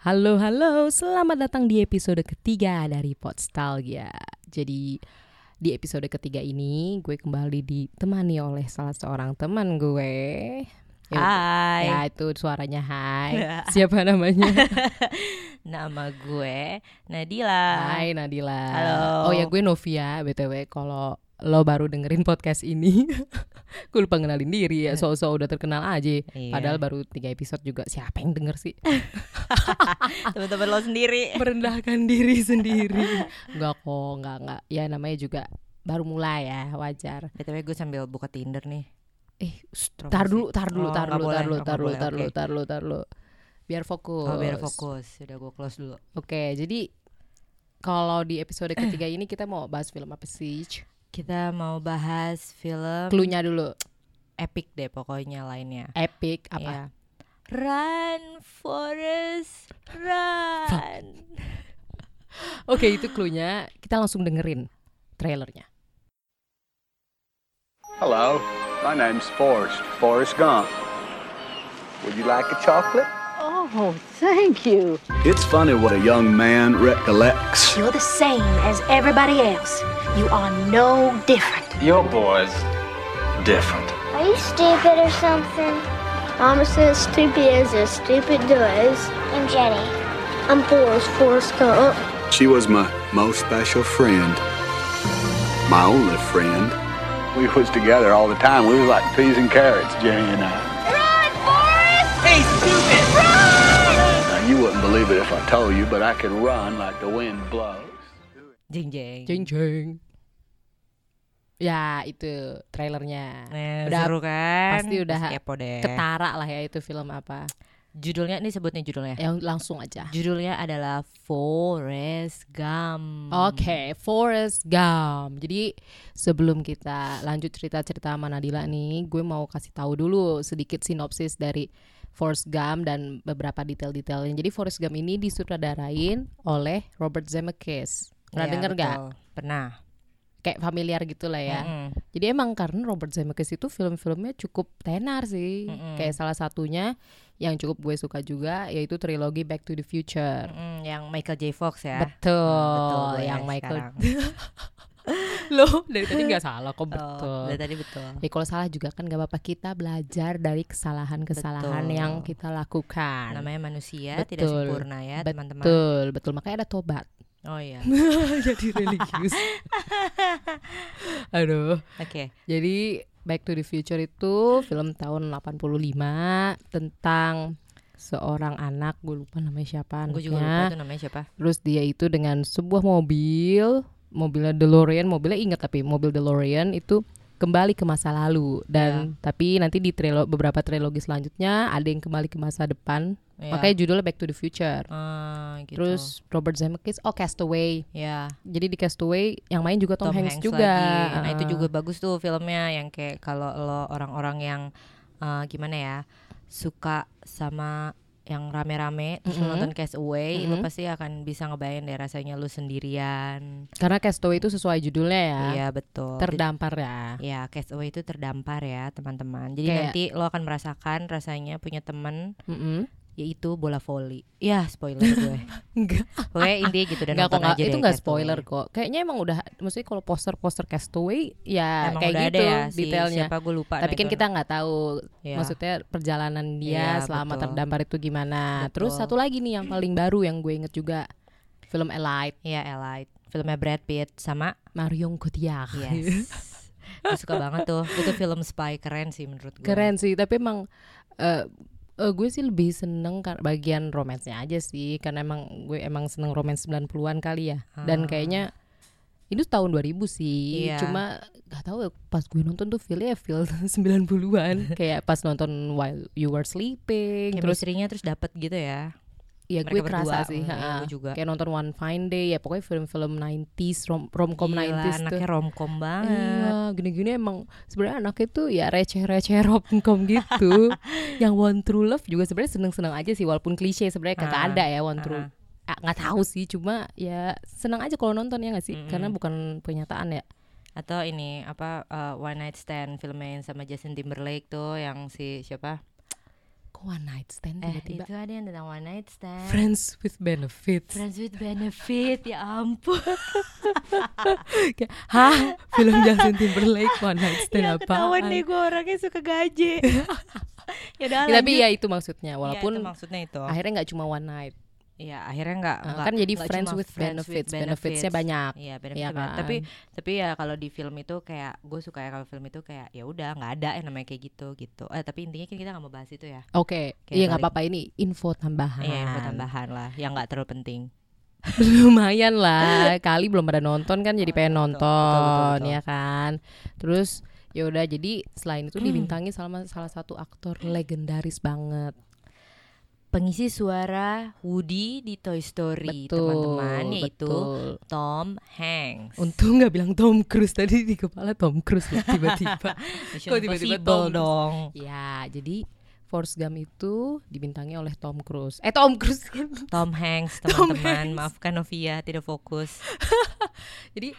Halo halo, selamat datang di episode ketiga dari Podstalgia. Jadi di episode ketiga ini gue kembali ditemani oleh salah seorang teman gue. Ya, Hai. Ya itu suaranya hai. Siapa namanya? Nama gue Nadila. Hai Nadila. Halo. Oh ya gue Novia btw. Kalau lo baru dengerin podcast ini, gue lupa ngenalin diri ya. So-so udah terkenal aja. Iya. Padahal baru tiga episode juga. Siapa yang denger sih? Teman-teman lo sendiri. merendahkan diri sendiri. Enggak kok, enggak enggak. Ya namanya juga baru mulai ya, wajar. BTW gue sambil buka Tinder nih. Eh, tar dulu, tar dulu, Oh, tar nggak dulu, tar dulu, tar nggak dulu, tar dulu, tar dulu, tar dulu. Biar fokus. Oh, biar fokus. Sudah gue close dulu. Oke, jadi kalau di episode ketiga ini kita mau bahas film apa sih? Kita mau bahas film Cluenya dulu. epic deh pokoknya lainnya. Epic apa? Iya. Run Forest Run. Oke, itu cluenya. Kita langsung dengerin trailernya. Hello, my name's Forrest, Forrest Gump. Would you like a chocolate? Oh, thank you. It's funny what a young man recollects. You're the same as everybody else. You are no different. Your boy's different. Are you stupid or something? Mama says stupid is as stupid does. I'm Jenny. I'm Forrest Forrest Gump. She was my most special friend. My only friend. We was together all the time. We was like peas and carrots, Jenny and I. Run, Forrest! Hey, stupid! Believe it if I told you, but I can run like the wind blows. Jeng jeng. Jeng jeng. Ya, itu trailernya. Nah, Udah seru kan? pasti udah Pasti kepo deh. Ketara lah ya itu film apa. Judulnya ini sebutnya judulnya. Yang langsung aja. Judulnya adalah Forest Gump. Oke, Forrest Gump. Jadi sebelum kita lanjut cerita-cerita sama Nadila nih, gue mau kasih tahu dulu sedikit sinopsis dari Forrest Gump dan beberapa detail-detailnya. Jadi Forrest Gump ini disutradarain oleh Robert Zemeckis. Pernah Iya, denger gak? Pernah. Kayak familiar gitu lah ya. Mm-mm. Jadi emang karena Robert Zemeckis itu film-filmnya cukup tenar sih. Mm-mm. Kayak salah satunya yang cukup gue suka juga yaitu trilogi Back to the Future. Mm, yang Michael J. Fox ya. Betul, Ah, betul yang ya Michael. Loh, dari tadi nggak salah kok Oh, betul. dari tadi betul. Ya kalau salah juga kan gak apa-apa kita belajar dari kesalahan-kesalahan Betul. yang kita lakukan. Namanya manusia tidak Betul. sempurna ya, teman-teman. Betul, betul. Makanya ada tobat. Oh iya. Jadi religius. Aduh. Oke. Jadi Back to the Future itu film tahun 85 tentang seorang anak, gue lupa namanya siapa Gue juga lupa tuh namanya siapa. Terus dia itu dengan sebuah mobil, mobilnya DeLorean, mobilnya ingat tapi mobil DeLorean itu kembali ke masa lalu dan tapi nanti di trilo, beberapa trilogi selanjutnya ada yang kembali ke masa depan. Iya. Makanya judulnya Back to the Future. Ah, gitu. Terus Robert Zemeckis, oh Castaway. ya Jadi di Castaway yang main juga Tom, Hanks, juga. lagi. Nah, itu juga bagus tuh filmnya yang kayak kalau lo orang-orang yang eh, gimana ya suka sama yang rame-rame terus lo Mhm. nonton Castaway lo Mhm. pasti akan bisa ngebayang deh rasanya lu sendirian. Karena Castaway itu sesuai judulnya ya. Iya betul. Terdampar ya. Ya, Castaway itu terdampar ya, teman-teman. Jadi Kayak- nanti lo akan merasakan rasanya punya temen Mm-mm. Yaitu bola voli. Ya, spoiler gue. Enggak. Pokoknya intinya gitu dan nonton aja itu enggak spoiler kok. Kayaknya emang udah maksudnya kalau poster-poster Castaway ya Emang kayak udah gitu ada ya si detailnya. siapa gue lupa. Tapi kan kita nggak tahu Iya. maksudnya perjalanan dia Iya, selama betul. terdampar itu gimana. Terus Betul. satu lagi nih yang paling baru yang gue inget juga film Elite Iya, Elite. Filmnya Brad Pitt sama Marion Cotillard. Yes. gue suka banget tuh. Itu film spy keren sih menurut gue. Keren sih, tapi emang eh eh, gue sih lebih seneng bagian romansnya aja sih karena emang gue emang seneng romans 90-an kali ya. Dan Ah. kayaknya itu tahun 2000 sih. Iya. Cuma gak tahu ya, pas gue nonton tuh feel-nya feel 90-an kayak pas nonton While You Were Sleeping terus Chemistry-nya terus dapet gitu ya. Ya gue kerasa berdua, sih mm, iya, gue juga. kayak nonton One Fine Day ya pokoknya film-film 90s rom romcom Gila, 90s tuh anaknya romcom banget. Iya, gini-gini emang sebenarnya anaknya tuh ya receh-receh romcom gitu. yang One True Love juga sebenarnya seneng-seneng aja sih walaupun klise sebenarnya kagak ada ya One. True. Ah, nggak tahu sih, cuma ya seneng aja kalau nonton ya nggak sih? Mm-mm. Karena bukan penyataan ya. Atau ini apa uh, One Night Stand filmnya yang sama Justin Timberlake tuh yang si siapa? Kok one night stand Eh tiba-tiba itu ada yang tentang one night stand. friends with benefits Friends with benefit ya ampun. Hah film Justin Timberlake one night stand ya apa ketahuan deh gue orangnya suka gaje. ya udah tapi ya itu maksudnya walaupun itu maksudnya itu. akhirnya nggak cuma one night Iya akhirnya nggak Uh, kan jadi nggak friends with friends with benefits. Benefitsnya banyak. Iya Iya benefitsnya banyak. kan? Tapi tapi ya kalau di film itu kayak gue suka ya kalau film itu kayak ya udah nggak ada yang namanya kayak gitu gitu. Eh tapi intinya kan kita nggak mau bahas itu ya. oke Kayak iya nggak apa-apa ini info tambahan Iya info tambahan lah yang nggak terlalu penting. lumayan lah kali belum pada nonton kan jadi pengen Betul, betul, nonton betul, betul. ya kan terus ya udah jadi selain Hmm. itu dibintangi sama salah satu aktor legendaris banget Pengisi suara Woody di Toy Story teman-teman yaitu betul. Tom Hanks. untung nggak bilang Tom Cruise tadi di kepala Tom Cruise loh, tiba-tiba kok tiba-tiba Tom? dong. ya jadi Forrest Gump itu dibintangi oleh Tom Cruise eh Tom Cruise kan Tom Hanks teman-teman maafkan Novia tidak fokus. jadi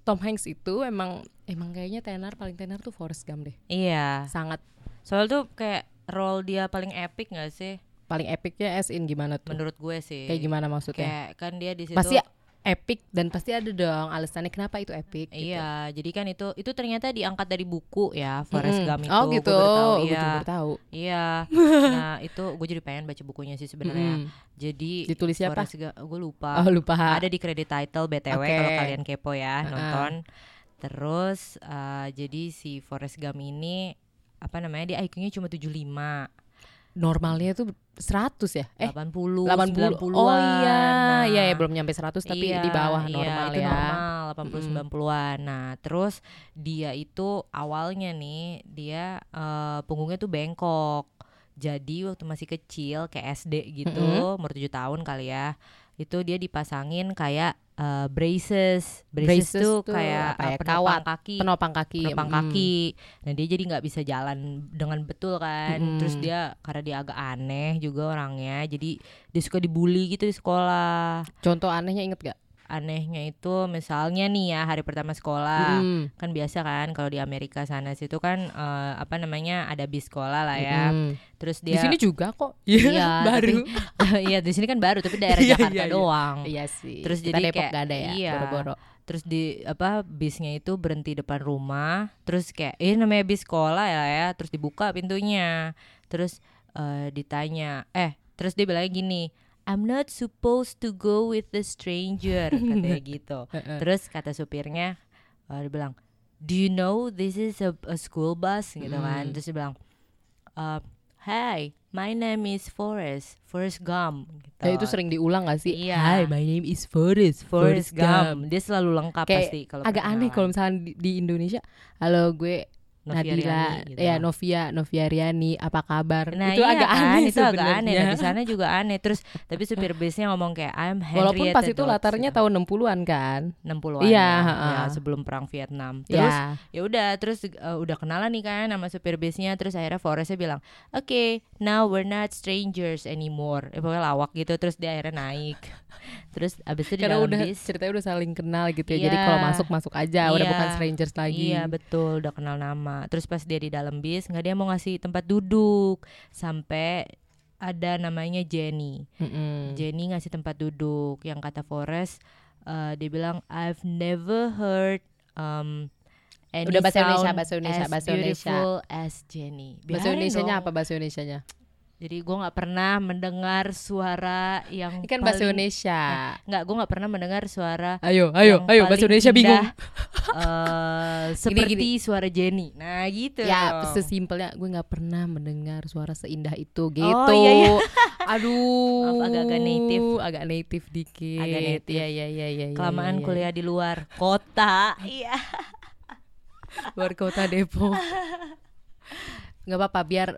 Tom Hanks itu emang emang kayaknya tenar paling tenar tuh Forrest Gump deh iya. sangat Soalnya tuh kayak role dia paling epic gak sih? Paling epicnya as in gimana tuh Menurut gue sih. kayak gimana maksudnya Kayak kan dia di situ pasti epic dan pasti ada dong alasannya kenapa itu epic gitu. Iya, jadi kan itu itu ternyata diangkat dari buku ya Forrest Mm-mm. Gump itu. oh Gue gitu gue iya. juga baru tahu Iya. nah, itu gue jadi pengen baca bukunya sih sebenarnya. Mm-mm. Jadi Ditulis siapa? Gue lupa. oh lupa Ada di kredit title BTW Oke. kalau kalian kepo ya Uh-uh. nonton. Terus eh, jadi si Forrest Gump ini apa namanya dia IQ-nya cuma 75, normalnya tuh 100 ya eh 80, 80 90-an. oh iya Nah, iya ya belum nyampe 100 tapi Iya, di bawah iya, normal itu ya normal 80 90-an. Nah, terus dia itu awalnya nih dia eh, punggungnya tuh bengkok. Jadi waktu masih kecil kayak SD gitu, Mm-mm. umur 7 tahun kali ya. Itu dia dipasangin kayak eh, braces. braces. Braces tuh tuh kayak apa ya, eh, penopang kawat, kaki. penopang kaki penopang mm. kaki. Nah, dia jadi nggak bisa jalan dengan betul kan. Mm-mm. Terus dia karena dia agak aneh juga orangnya. Jadi dia suka dibully gitu di sekolah contoh anehnya inget gak anehnya itu misalnya nih ya hari pertama sekolah. Mm. kan biasa kan kalau di Amerika sana situ kan eh, apa namanya ada bis sekolah lah ya. Mm. terus di dia sini juga kok. Iya, baru tapi- iya di sini kan baru tapi daerah Iya, Jakarta iya, iya. doang. Iya sih. Terus Kita jadi Depok kayak- gak ada ya iya. boro-boro. Terus di apa bisnya itu berhenti depan rumah. Terus kayak eh namanya bis sekolah ya ya. Terus dibuka pintunya. Terus eh, ditanya eh terus dia bilang gini I'm not supposed to go with the stranger katanya gitu terus kata supirnya eh, dia bilang do you know this is a, a school bus gitu kan Hmm. terus dia bilang eh, Hi, my name is Forrest, Forrest Gump. Gitu. Eh, itu sering diulang gak sih Iya. Hi my name is Forrest Forrest Gump. Dia selalu lengkap kayak pasti kalau agak aneh kalau misalnya di, di Indonesia halo gue Novia Nadila Riani gitu. ya Novia Novia Riani apa kabar Nah, itu iya agak kan? aneh itu agak aneh. Nah, di sana juga aneh. Terus tapi supir bisnya ngomong kayak I'm Henrietta walaupun pas itu Dodds latarnya gitu. tahun 60-an kan 60-an Iya, ya, ha-ha. ya, sebelum perang Vietnam. Terus ya ya udah terus uh, udah kenalan nih kan sama supir bisnya terus akhirnya Forrestnya bilang oke now we're not strangers anymore eh, pokoknya lawak gitu terus dia akhirnya naik terus abis itu di karena dalam udah bis ceritanya udah saling kenal gitu ya jadi Iya. kalau masuk masuk aja udah Iya. bukan strangers lagi Iya betul udah kenal nama terus pas dia di dalam bis nggak dia mau ngasih tempat duduk sampai ada namanya Jenny Mm-mm. Jenny ngasih tempat duduk yang kata Forrest eh, dia bilang I've never heard um, any Udah bahasa Indonesia, bahasa Indonesia, as bahasa Indonesia. beautiful as Jenny bahasa Biarin Indonesia-nya dong. apa bahasa Indonesia-nya jadi gue nggak pernah mendengar suara yang ini kan bahasa Indonesia. Nggak gue nggak pernah mendengar suara ayo ayo ayo bahasa Indonesia bingung. eh, seperti suara Jenny. Nah gitu. Ya sesimpelnya gue nggak pernah mendengar suara seindah itu gitu. iya, iya. aduh. Maaf, agak-agak native. agak native dikit. Agak native. Iya, iya, iya, iya, iya, kelamaan iya, iya. kuliah di luar kota. Iya. Luar kota Depok. Nggak apa-apa biar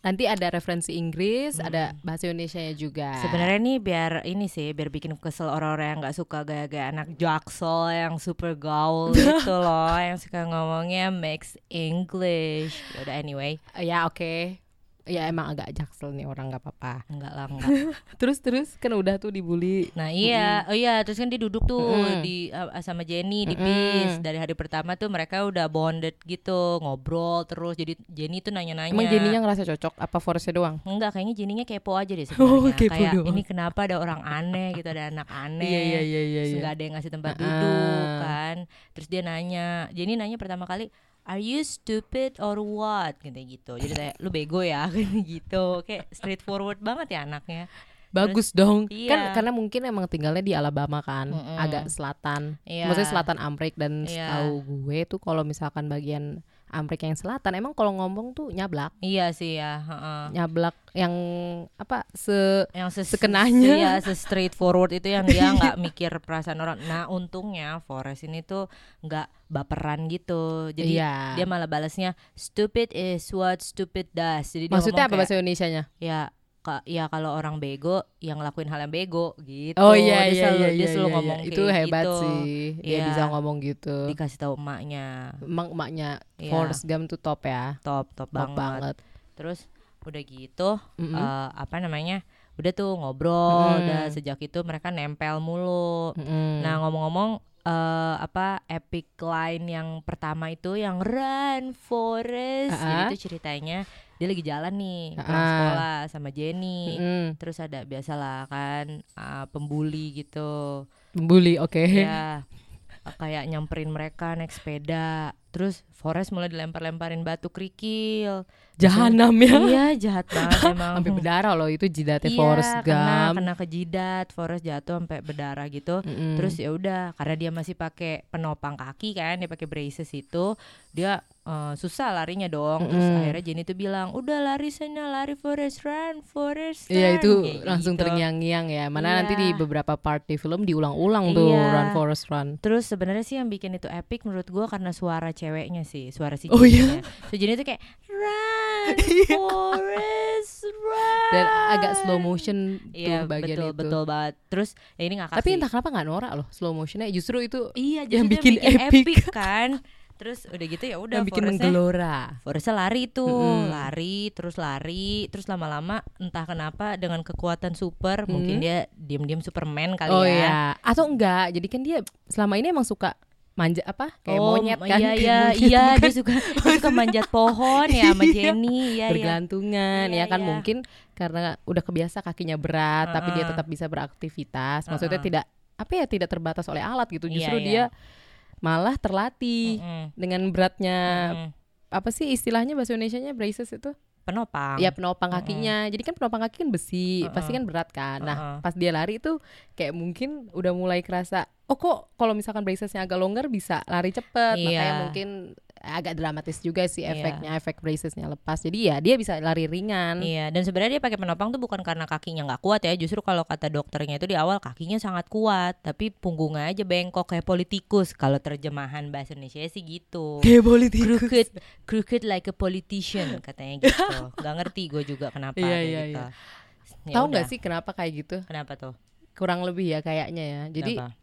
nanti ada referensi Inggris ada bahasa Indonesia nya juga. Hmm. sebenarnya nih biar ini sih biar bikin kesel orang-orang yang nggak suka gaya-gaya anak jaksel yang super gaul gitu loh yang suka ngomongnya mix English. Udah anyway. Ya oke ya emang agak jaksel nih orang nggak apa-apa Enggak lah, enggak. terus terus kan udah tuh dibully Nah iya, oh iya terus kan dia duduk tuh Mm-mm. di uh, sama Jenny di Mm-mm. bis dari hari pertama tuh mereka udah bonded gitu ngobrol terus jadi Jenny tuh nanya-nanya. emang Jenny-nya ngerasa cocok apa Forestnya doang Enggak, kayaknya Jenny-nya kepo aja deh Oh, sebenarnya. kepo Kayak doang. ini kenapa ada orang aneh gitu, ada anak aneh. iya iya iya iya iya nggak ada yang ngasih tempat duduk kan. Terus dia nanya, Jenny nanya pertama kali, Are you stupid or what? Gitu gitu. Jadi kayak lu bego ya gitu. Kayak straightforward banget ya anaknya. bagus dong iya. kan karena mungkin emang tinggalnya di Alabama kan Mm-mm. agak selatan Iya. maksudnya selatan Amrik dan Iya. setahu gue tuh kalau misalkan bagian Amrik yang selatan emang kalau ngomong tuh nyablak Iya sih ya, heeh. nyablak yang apa se yang ses Sekenanya. ya se straightforward itu yang dia nggak mikir perasaan orang nah untungnya Forest ini tuh nggak baperan gitu jadi Iya. dia malah balasnya stupid is what stupid does jadi maksudnya apa ngomong bahasa Indonesianya kayak, ya ka- ya kalau orang bego yang ngelakuin hal yang bego gitu oh iya dia iya selalu, iya dia iya, selalu iya, ngomong iya. itu hebat gitu. sih dia Iya. bisa ngomong gitu dikasih tahu emaknya emang emaknya Iya. Forrest Gump tuh top ya top top, top banget. banget terus udah gitu Mm-mm. eh, apa namanya udah tuh ngobrol Mm. udah sejak itu mereka nempel mulu Mm-mm. Nah ngomong-ngomong eh apa epic line yang pertama itu yang run forest jadi Ah. itu ceritanya dia lagi jalan nih pulang Ah. sekolah sama Jenny. Mm-mm. terus ada biasalah kan ah, pembuli gitu. Bully oke. Ya kayak nyamperin mereka naik sepeda. Terus Forest mulai dilempar-lemparin batu kerikil. Jahanam ya? iya jahat banget emang. Sampai berdarah loh itu jidatnya iya, Forrest kena Gump kena ke jidat. Forest jatuh sampai berdarah gitu. Mm-mm. Terus ya udah karena dia masih pakai penopang kaki kan, dia pakai braces itu, dia eh, susah larinya dong. Terus akhirnya Jenny tuh bilang, "Udah lari sana, lari Forest run, Forest run." Iya itu Kayak langsung gitu. terngiang-ngiang ya. Mana Iya. nanti di beberapa part di film diulang-ulang tuh Iya. Run Forest Run. Terus sebenarnya sih yang bikin itu epic menurut gua karena suara ceweknya sih, suara si Oh, iya? Jenny-nya. So Jenny tuh kayak run, Forest run. Dan agak slow motion tuh Iya bagian betul itu. betul banget. Terus ya ini nggak Tapi kasih. entah kenapa nggak norak loh slow motionnya. Justru itu Iya, yang justru bikin dia epic. kan. Terus udah gitu ya udah bikin menggelora. Forrestnya lari tuh, Mm-mm. lari terus lari, terus lama-lama entah kenapa dengan kekuatan super, Hmm. mungkin dia diam-diam Superman kali Oh ya. iya. Atau enggak? Jadi kan dia selama ini emang suka manja apa? Kayak oh, monyet kan? Iya iya monyet, iya bukan? dia suka dia suka manjat pohon ya sama Jenny ya ya. bergelantungan Iya, ya kan iya. mungkin karena udah kebiasa kakinya berat tapi dia tetap bisa beraktivitas maksudnya Uh-uh. tidak apa ya tidak terbatas oleh alat gitu Iya, justru iya. dia malah terlatih Mm-mm, dengan beratnya mm-mm. apa sih istilahnya bahasa Indonesia-nya braces itu penopang. ya penopang kakinya jadi kan penopang kaki kan besi Uh-uh. pasti kan berat kan nah Uh-uh. pas dia lari itu kayak mungkin udah mulai kerasa oh kok kalau misalkan bracesnya agak longgar bisa lari cepet makanya Iya. mungkin agak dramatis juga sih Iya. efeknya efek bracesnya lepas. Jadi ya dia bisa lari ringan. Iya, dan sebenarnya dia pakai penopang tuh bukan karena kakinya nggak kuat ya, justru kalau kata dokternya itu di awal kakinya sangat kuat, tapi punggungnya aja bengkok kayak politikus. Kalau terjemahan bahasa Indonesia sih gitu. kayak politikus. Crooked crooked like a politician katanya gitu. Nggak ngerti gue juga kenapa Iya, kayak iya, gitu. Ya tahu nggak sih kenapa kayak gitu? Kenapa tuh? Kurang lebih ya kayaknya ya. Jadi Kenapa?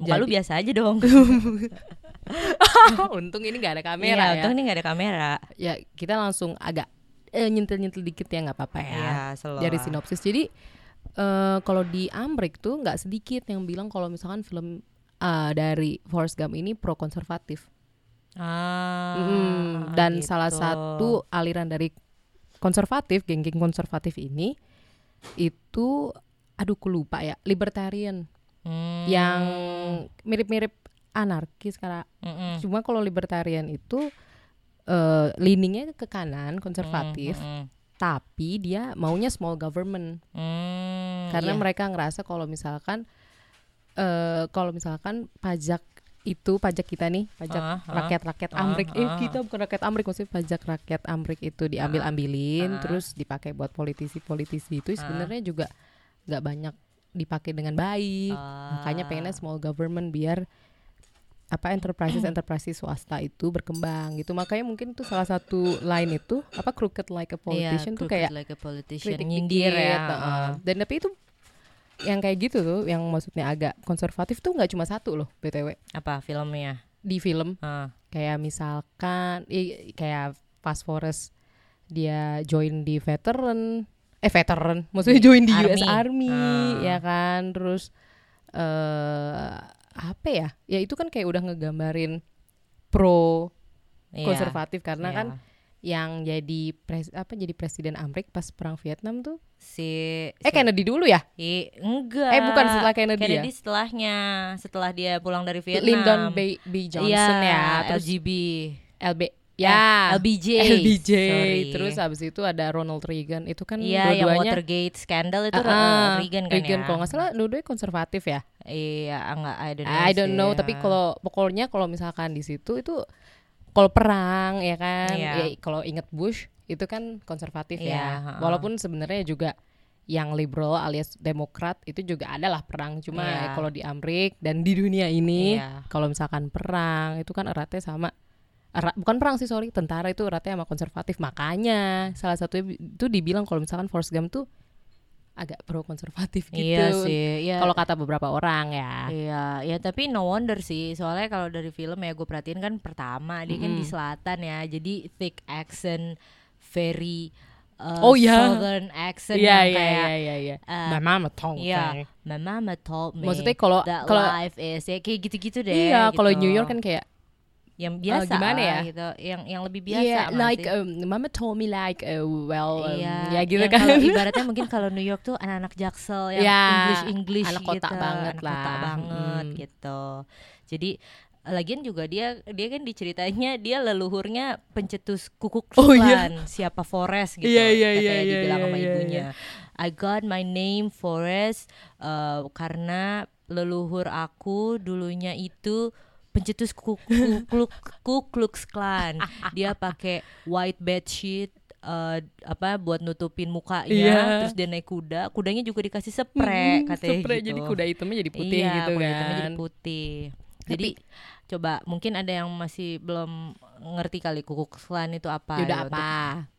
muka lu jadi- biasa aja dong untung ini nggak ada kamera iya, ya. untung nih nggak ada kamera. Ya kita langsung agak eh, nyentil-nyentil dikit ya nggak apa-apa ya. Iya, dari sinopsis. Jadi eh, kalau di Amrik tuh nggak sedikit yang bilang kalau misalkan film eh, dari Forrest Gump ini pro konservatif. Ah, Mm, dan gitu. salah satu aliran dari konservatif geng-geng konservatif ini itu aduh aku lupa ya libertarian. Hmm, yang mirip-mirip anarkis karena mm-mm. cuma kalau libertarian itu eh leaningnya ke kanan konservatif Mm, mm, tapi dia maunya small government mm, karena iya. mereka ngerasa kalau misalkan eh kalau misalkan pajak itu pajak kita nih pajak Ah, ah. rakyat-rakyat Ah, Amrik eh ah. kita bukan rakyat Amrik maksudnya pajak rakyat Amrik itu diambil-ambilin Ah. terus dipakai buat politisi-politisi itu Ah. sebenarnya juga nggak banyak dipakai dengan baik makanya pengennya small government biar apa enterprises enterprises swasta itu berkembang gitu. Makanya mungkin tuh salah satu line itu apa crooked like a politician Iya, tuh kayak like a politician kritik nyindir ya heeh. dan tapi itu yang kayak gitu tuh yang maksudnya agak konservatif tuh nggak cuma satu loh btw apa filmnya? Di film. Ah, kayak misalkan i- kayak Fast Forest dia join di veteran eh veteran maksudnya join di US Army. Army Ah. ya kan? Terus eh apa ya ya itu kan kayak udah ngegambarin pro Iya, konservatif karena iya. kan yang jadi pres apa jadi presiden Amerika pas perang Vietnam tuh si eh Kennedy dulu ya I- enggak. Eh, bukan setelah Kennedy ya? setelahnya, setelah dia pulang dari Vietnam. Lyndon B, B Johnson Iya, ya terus LGB. LB Eh, ya LBJ. LBJ Sorry. terus habis itu ada Ronald Reagan itu kan Iya, yang dua-duanya Watergate scandal itu Ah, uh, Reagan kan Reagan ya. kalau nggak salah dua-duanya konservatif ya Iya, enggak I don't know. I don't sih, know ya. tapi kalau pokoknya kalau misalkan di situ itu kalau perang ya kan Iya. ya kalau inget Bush itu kan konservatif Iya, ya ha-ha. walaupun sebenarnya juga yang liberal alias demokrat itu juga adalah perang cuma ya kalau di Amerika dan di dunia ini Iya. kalau misalkan perang itu kan eratnya sama bukan perang sih sorry tentara itu eratnya sama konservatif makanya salah satu itu dibilang kalau misalkan Forrest Gump tuh agak pro konservatif gitu Iya sih, iya. kalau kata beberapa orang ya Iya, ya tapi no wonder sih. Soalnya kalau dari film ya gue perhatiin kan pertama dia kan di selatan ya. Jadi thick accent, very uh, Oh, iya. southern accent Iya yang iya kayak iya iya iya. eh, My mama told Iya, me. my mama told me Maksudnya kalau- kalau- life is ya kayak gitu-gitu deh. Iya, kalau gitu. New York kan kayak yang biasa gimana lah ya? gitu, yang yang lebih biasa Iya, mah like sih. um, mama told me like uh, well um, Iya, ya gitu yang kan. ibaratnya mungkin kalau New York tuh anak-anak jaksel yang Ya, English English anak gitu, kota banget anak lah. kota banget Mm. gitu. Jadi lagian juga dia dia kan diceritanya dia leluhurnya pencetus kukuk Oh, iya. siapa Forest gitu. Iya, iya, katanya iya, iya, dibilang iya, sama iya, ibunya. I got my name Forest uh, karena leluhur aku dulunya itu pencetus ku, ku, ku, Ku Klux Klan. Dia pakai white bed sheet eh, apa buat nutupin mukanya Iya. terus dia naik kuda kudanya juga dikasih spray Hmm, katanya spray, gitu jadi kuda hitamnya jadi putih iya, gitu kuda kan. hitamnya jadi putih jadi coba mungkin ada yang masih belum ngerti kali kuku klan itu apa Ya udah ya, untuk- apa?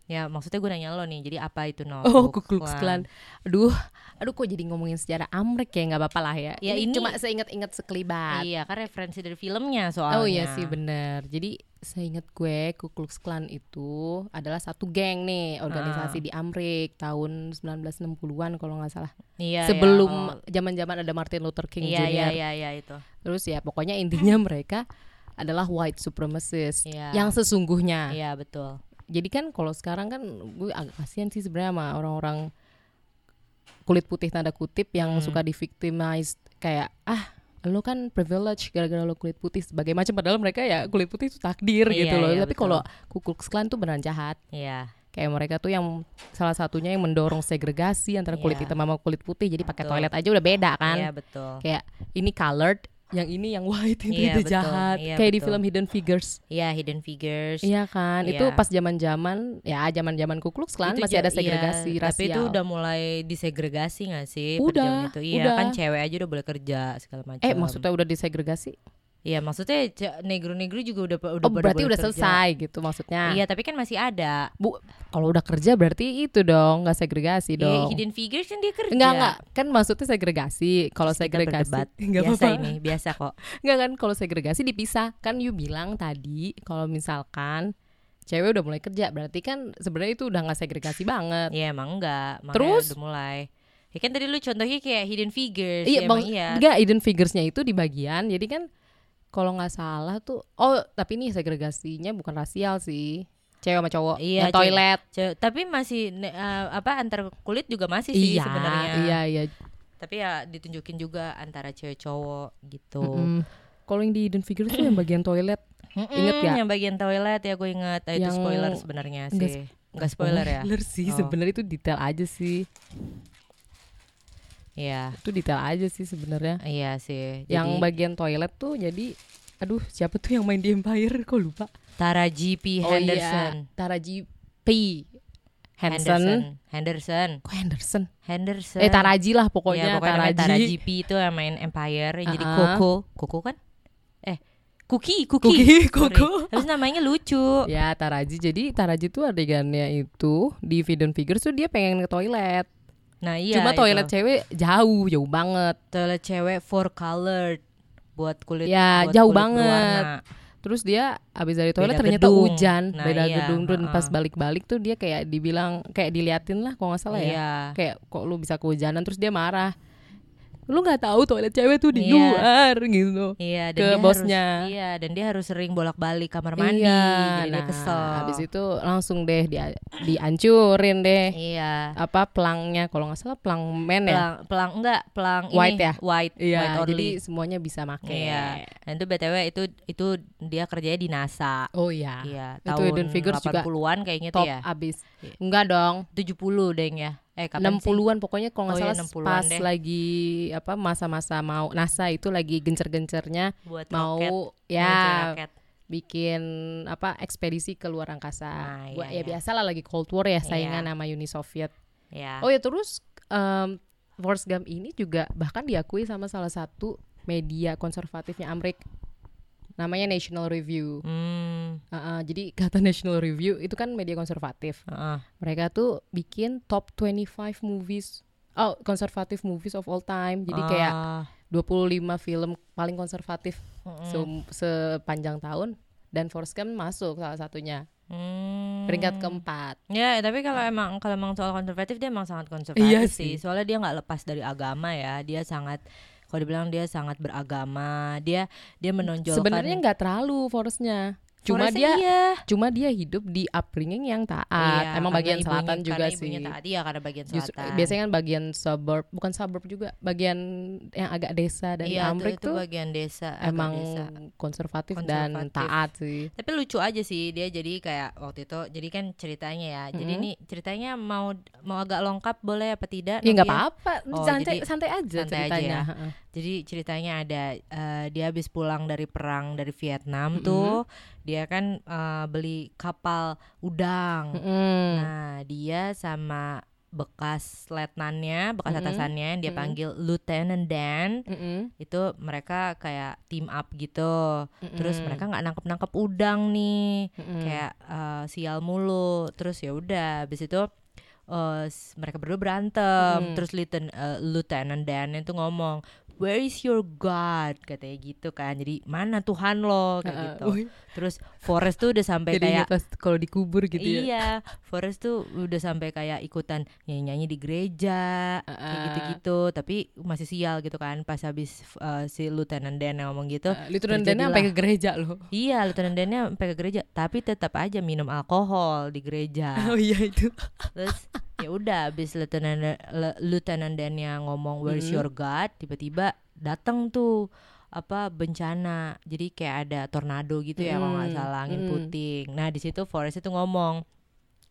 ya maksudnya gue nanya lo nih jadi apa itu no Oh, Ku Klux Klan. Aduh, aduh kok jadi ngomongin sejarah Amrik ya nggak apa-apa lah ya. Ya, ini- cuma seingat-ingat sekelibat. iya kan referensi dari filmnya soalnya Oh iya sih bener Jadi seingat gue Ku Klux Klan itu adalah satu geng nih organisasi di Amrik tahun 1960-an kalau nggak salah. Ah. iya Sebelum iya, oh. zaman-zaman ada Martin Luther King iya Jr. iya iya iya itu Terus ya pokoknya intinya mereka adalah white supremacist Iya. yang sesungguhnya. iya betul Jadi kan kalau sekarang kan gue agak kasihan sih sebenarnya sama orang-orang kulit putih tanda kutip yang Hmm. suka di victimize kayak ah lo kan privilege gara-gara lo kulit putih sebagai macam padahal mereka ya kulit putih itu takdir Iya, gitu loh. iya, Tapi kalau Ku Klux Klan tuh beneran jahat. iya Kayak mereka tuh yang salah satunya yang mendorong segregasi antara kulit Iya. hitam sama kulit putih. Jadi pakai toilet aja udah beda kan iya betul kayak ini colored yang ini yang white itu Iya, itu betul. jahat Iya, kayak di betul. film Hidden Figures iya hidden figures iya kan itu Iya. pas zaman zaman ya zaman zaman Ku Klux Klan Itu masih ada segregasi iya, rasial Tapi itu udah mulai disegregasi gak sih? Udah, itu? Iya udah. kan cewek aja udah boleh kerja segala macam. eh maksudnya udah disegregasi Iya maksudnya negro-negro juga udah udah oh pada berarti udah kerja. selesai gitu maksudnya Iya tapi kan masih ada. bu kalau udah kerja berarti itu dong nggak segregasi Iya, dong hidden figures kan dia kerja. Enggak enggak kan maksudnya segregasi kalau segregasi enggak biasa apa-apa ini, biasa kok. enggak kan kalau segregasi dipisah kan you bilang tadi kalau misalkan cewek udah mulai kerja berarti kan sebenarnya itu udah nggak segregasi banget Iya emang enggak, makanya Terus? udah mulai. Ya kan tadi lu contohnya kayak hidden figures. ya, Iya, emang bang, iya. enggak hidden figuresnya itu di bagian. Jadi kan kalau nggak salah tuh, oh tapi ini segregasinya bukan rasial sih, cewek sama cowok, Iya, yang toilet. Ce- tapi masih eh, apa antar kulit juga masih sih iya, sebenarnya. iya, iya. Tapi ya ditunjukin juga antara cewek cowok gitu. Mm-mm. Kalau yang di hidden figure tuh yang bagian toilet, Mm-mm, Ingat gak? Yang bagian toilet ya gue ingat. Ah, itu Yang- spoiler sebenarnya sih. Enggak spoiler ya? Spoiler sih, Oh. sebenarnya itu detail aja sih, Iya. itu detail aja sih sebenarnya. Iya sih. Yang Jadi bagian toilet tuh jadi, aduh siapa tuh yang main di Empire? Kok lupa? Tara GP Oh Henderson. iya, Taraji P. Hansen. Henderson. Kok Henderson? Henderson. Eh Taraji lah Iya, pokoknya, pokoknya namanya Tara Taraji. GP itu yang main Empire yang jadi Ah-ah. Koko. Koko kan? Eh, Cookie, Cookie, Cookie. Sorry. Koko. Terus namanya lucu. Ya Taraji jadi Taraji tuh adegannya itu di Hidden Figures tuh dia pengen ke toilet. Nah, iya. Cuma itu. toilet cewek jauh jauh banget. toilet cewek four colored buat kulit Ya, buat jauh kulit banget. berwarna. Terus dia abis dari toilet Beda ternyata gedung. hujan, Nah, beda iya, gedung dan pas balik-balik tuh dia kayak dibilang kayak diliatin lah kalau nggak salah ya. Iya. Kayak kok lu bisa kehujanan terus dia marah. Lu nggak tahu toilet cewek tuh di Iya. luar gitu. Iya, ke dan dia bosnya. harus iya dan dia harus sering bolak-balik kamar mandi, Iya, jadi dia nah, kesel. Habis itu langsung deh dia dihancurin deh. Iya. Apa pelangnya kalau nggak salah pelang men ya. Pelang, pelang enggak, pelang White ini ya? white, Iya, white only. jadi semuanya bisa make. Iya. Dan itu BTW itu itu dia kerjanya di NASA. Oh iya. Iya, Itu tahun Hidden Figures juga 80-an kayaknya Top tuh ya. abis. Iya. Enggak dong. 70 deng ya. Eh kapan sih? 60-an pokoknya kalau nggak Oh iya, salah 60-an pas deh. lagi apa masa-masa mau NASA itu lagi gencer-gencernya mau roket, ya roket. bikin apa ekspedisi ke luar angkasa. Nah, Buat iya, ya iya. biasa lah lagi Cold War ya saingan Iya. sama Uni Soviet. Ya. Oh ya terus em, Forrest Gump ini juga bahkan diakui sama salah satu media konservatifnya Amerika namanya National Review. Hmm. Uh-uh, jadi kata National Review itu kan media konservatif. heeh. Mereka tuh bikin top 25 movies oh konservatif movies of all time. Jadi kayak Ah, 25 film paling konservatif mm-mm. se- sepanjang tahun dan Forrest Gump masuk salah satunya Hmm. peringkat keempat. Ya, tapi kalau emang kalau emang soal konservatif dia emang sangat konservatif Iya sih. sih. Soalnya dia nggak lepas dari agama ya. Dia sangat kalau dibilang dia sangat beragama. Dia dia menonjolkan Sebenarnya nggak terlalu Forrestnya. Cuma dia iya. cuma dia hidup di upbringing yang taat. Iya, Emang bagian ibunya- selatan juga karena sih. taat, iya karena bagian Justru- selatan. biasanya kan bagian suburb, bukan suburb juga, bagian yang agak desa dan iya, Amrik itu, itu tuh bagian desa, emang desa. konservatif, dan Konservatif. taat sih. Tapi lucu aja sih dia jadi kayak waktu itu jadi kan ceritanya ya. Jadi Mhm. nih ceritanya mau mau agak lengkap boleh apa tidak? Ya nggak Novia? apa-apa, Oh, santai jadi santai aja santai aja ceritanya. ya. Jadi ceritanya ada eh, dia habis pulang dari perang dari Vietnam Mm-mm. tuh dia kan eh, beli kapal udang. Mm-mm. Nah dia sama bekas letnannya, bekas Mm-mm. atasannya yang dia Mm-mm. panggil Lieutenant Dan Mm-mm. itu mereka kayak team up gitu. Terus Mm-mm. mereka nggak nangkep nangkep udang nih, Mm-mm. kayak eh, sial mulu. Terus ya udah, habis itu s- mereka berdua berantem. Mm. Terus Lieutenant, eh, Lieutenant Dan itu ngomong, Where is your God? Katanya gitu kan. Jadi mana Tuhan lo kayak Heeh. gitu. Terus Forrest tuh udah sampai kayak kalau dikubur gitu ya. Iya, Forrest tuh udah sampai kayak ikutan nyanyi-nyanyi di gereja, kayak Heeh. gitu-gitu, tapi masih sial gitu kan pas habis uh, si Lieutenant Dan yang ngomong gitu. Uh, Lieutenant Dan sampai ke gereja loh. Iya, Lieutenant Dan-nya sampai ke gereja, tapi tetap aja minum alkohol di gereja. Oh iya itu. Terus ya udah habis Lieutenant Lieutenant Dan-nya ngomong where's Mhm. your God, tiba-tiba datang tuh apa bencana jadi kayak ada tornado gitu ya kalau nggak Mm, salah angin mm. puting nah di situ Forrest itu ngomong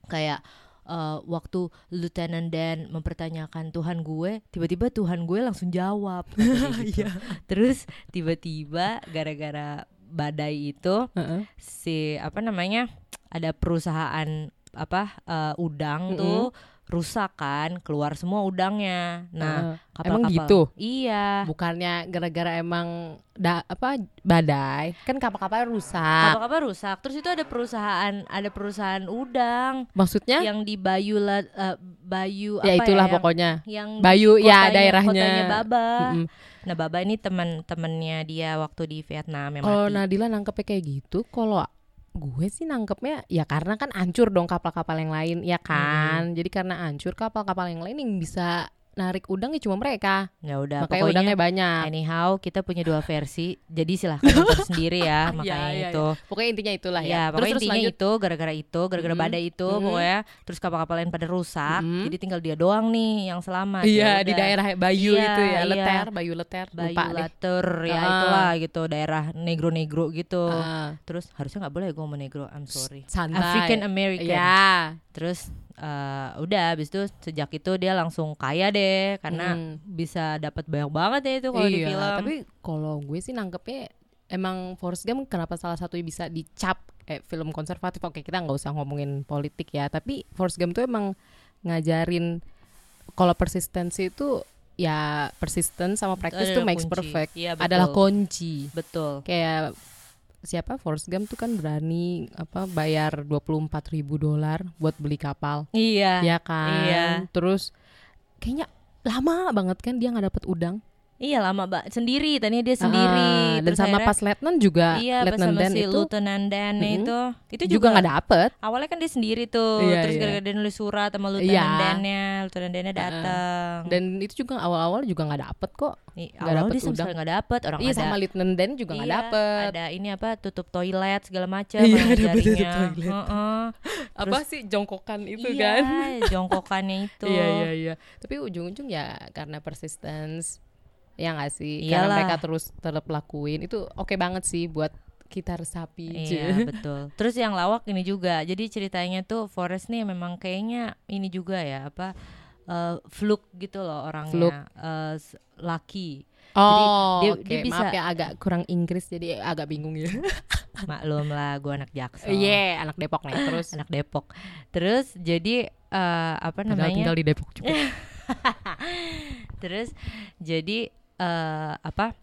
kayak eh, waktu Lieutenant Dan mempertanyakan Tuhan gue tiba-tiba Tuhan gue langsung jawab katanya gitu. terus tiba-tiba gara-gara badai itu Heeh. si apa namanya ada perusahaan apa eh, udang Mm-mm. tuh rusak kan keluar semua udangnya nah Heeh. Emang kapal-kapal- gitu? iya Bukannya gara-gara emang da, apa badai kan kapal-kapal rusak. kapal-kapal rusak terus itu ada perusahaan ada perusahaan udang Maksudnya yang di Bayu La- eh, Bayu ya apa itulah ya, yang- pokoknya. yang Bayu, ya, kotanya- daerahnya. kotanya Baba Mm-mm. nah Baba ini teman-temannya dia waktu di Vietnam yang Kalau mati Nadila nangkepnya kayak gitu, kalau gue sih nangkepnya ya karena kan hancur dong kapal-kapal yang lain, ya kan. Jadi karena hancur kapal-kapal yang lain yang bisa narik udang ya cuma mereka. ya udah Makanya pokoknya udangnya banyak. anyhow kita punya dua versi jadi silahkan nonton sendiri ya makanya iya, itu Pokoknya intinya itulah Ya, ya. pokoknya intinya lanjut. itu gara-gara itu, gara-gara Mm-mm. badai itu Mm-mm. pokoknya terus kapal-kapal lain pada rusak. Mm-mm. Jadi tinggal dia doang nih yang selamat. Iya Ya di daerah Bayu Iya, itu ya, iya. Leter, Bayu Leter, Bayu lupa deh. Later ya Ah. itulah gitu daerah negro-negro gitu. Ah, Terus harusnya nggak boleh gue ngomong negro, I'm sorry. santai. African American. Ya. Terus eh, udah habis itu sejak itu dia langsung kaya deh karena Mm. bisa dapat banyak banget ya itu kalau di iya, film. tapi kalau gue sih nangkepnya emang Forrest Gump kenapa salah satu bisa dicap kayak film konservatif oke kita nggak usah ngomongin politik ya tapi Forrest Gump tuh emang ngajarin kalau persistensi itu ya persisten sama practice tuh adalah makes kunci. perfect betul. adalah kunci betul. kayak siapa Forrest Gump tuh kan berani apa bayar 24 ribu dolar buat beli kapal Iya. ya kan Iya. terus kayaknya lama banget kan dia nggak dapet udang Iya lama banget sendiri, tadinya dia sendiri. Ah, dan terus sama akhirnya- pas Letnan juga Iya, Letnan Dan si itu Lieutenant Dan Mm-mm. itu, itu juga nggak dapet Awalnya kan dia sendiri tuh, Iya, terus iya. gara-gara dia nulis surat sama Lieutenant Iya. Dan-nya, Lieutenant Dan-nya datang. dan itu juga awal-awal juga nggak dapet kok nggak dapet dia sekali nggak dapet orang iya ada sama Lieutenant Dan juga nggak iya, dapet ada ini apa tutup toilet segala macam Iya, ada tutup toilet. Heeh. apa sih jongkokan itu iya, kan jongkokannya itu iya iya iya tapi ujung-ujung ya karena persistence ya nggak sih karena Iyalah. mereka terus tetap lakuin itu oke banget sih buat kita resapi Iya betul. Terus yang lawak ini juga. Jadi ceritanya tuh Forest nih memang kayaknya ini juga ya apa eh, fluke gitu loh orangnya. Fluke. Eh, s- lucky. oh dia- oke dia bisa- maaf ya agak kurang Inggris jadi agak bingung ya Maklum lah gue anak Jaksel. iya anak Depok nih terus Anak Depok. Terus jadi eh, apa namanya? tinggal di Depok juga Terus jadi eh, apa?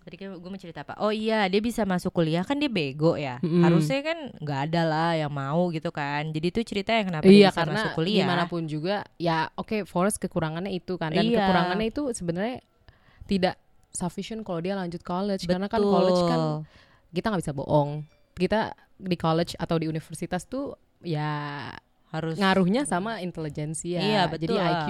Tadi gue mau cerita apa? Oh iya, dia bisa masuk kuliah kan dia bego ya. Mm-mm. Harusnya kan nggak ada lah yang mau gitu kan. Jadi itu ceritanya kenapa iya dia bisa karena masuk kuliah. gimana pun juga ya oke Forest kekurangannya itu kan dan Iya. kekurangannya itu sebenarnya tidak sufficient kalau dia lanjut college karena kan college kan Betul. kita nggak bisa bohong kita di college atau di universitas tuh ya harus ngaruhnya sama intelijensia Iya, jadi betul. IQ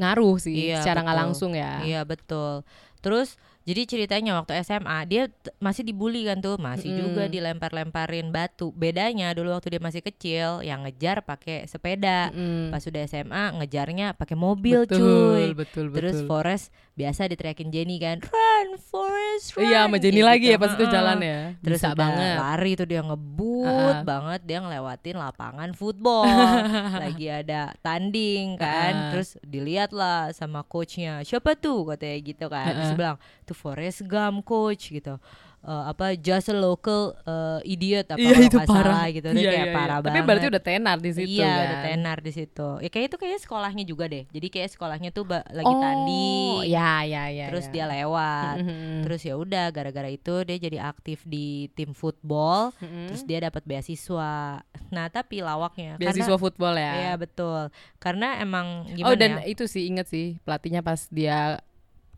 ngaruh sih Iya, secara nggak langsung ya Iya betul. Terus jadi ceritanya waktu SMA dia masih dibully kan tuh, masih Mm-mm. juga dilempar-lemparin batu. Bedanya dulu waktu dia masih kecil yang ngejar pakai sepeda. Mm. Pas sudah SMA ngejarnya pakai mobil betul, cuy. betul Terus betul Forest biasa diteriakin Jenny kan, "Run Forest, run." iya sama Jenny Kayak lagi gitu. ya pas itu jalan ya Terus bisa banget lari tuh dia ngebut Heeh. banget dia ngelewatin lapangan football lagi ada tanding kan Heeh. terus dilihat lah sama coachnya siapa tuh katanya gitu kan terus Heeh. dia bilang tuh Forest Gump coach gitu. Eh, apa just a local eh, idiot apa kalau itu parah salah gitu. Iya, kayak iya, parah iya. banget tapi berarti udah tenar di situ iya kan? udah tenar di situ. Ya kayak itu kayak sekolahnya juga deh. Jadi kayak sekolahnya tuh ba- lagi oh, tanding. ya ya ya terus ya. dia lewat. Mhm. terus ya udah gara-gara itu dia jadi aktif di tim football. Mhm. terus dia dapat beasiswa. Nah tapi lawaknya beasiswa karena, football ya? Iya betul. Karena emang gimana oh dan ya? itu sih inget sih pelatihnya pas dia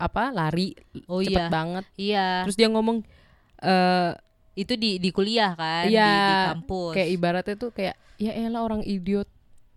apa lari oh cepet iya banget iya terus dia ngomong eh itu di di kuliah kan di, Iya, di kampus kayak ibaratnya tuh kayak ya elah orang idiot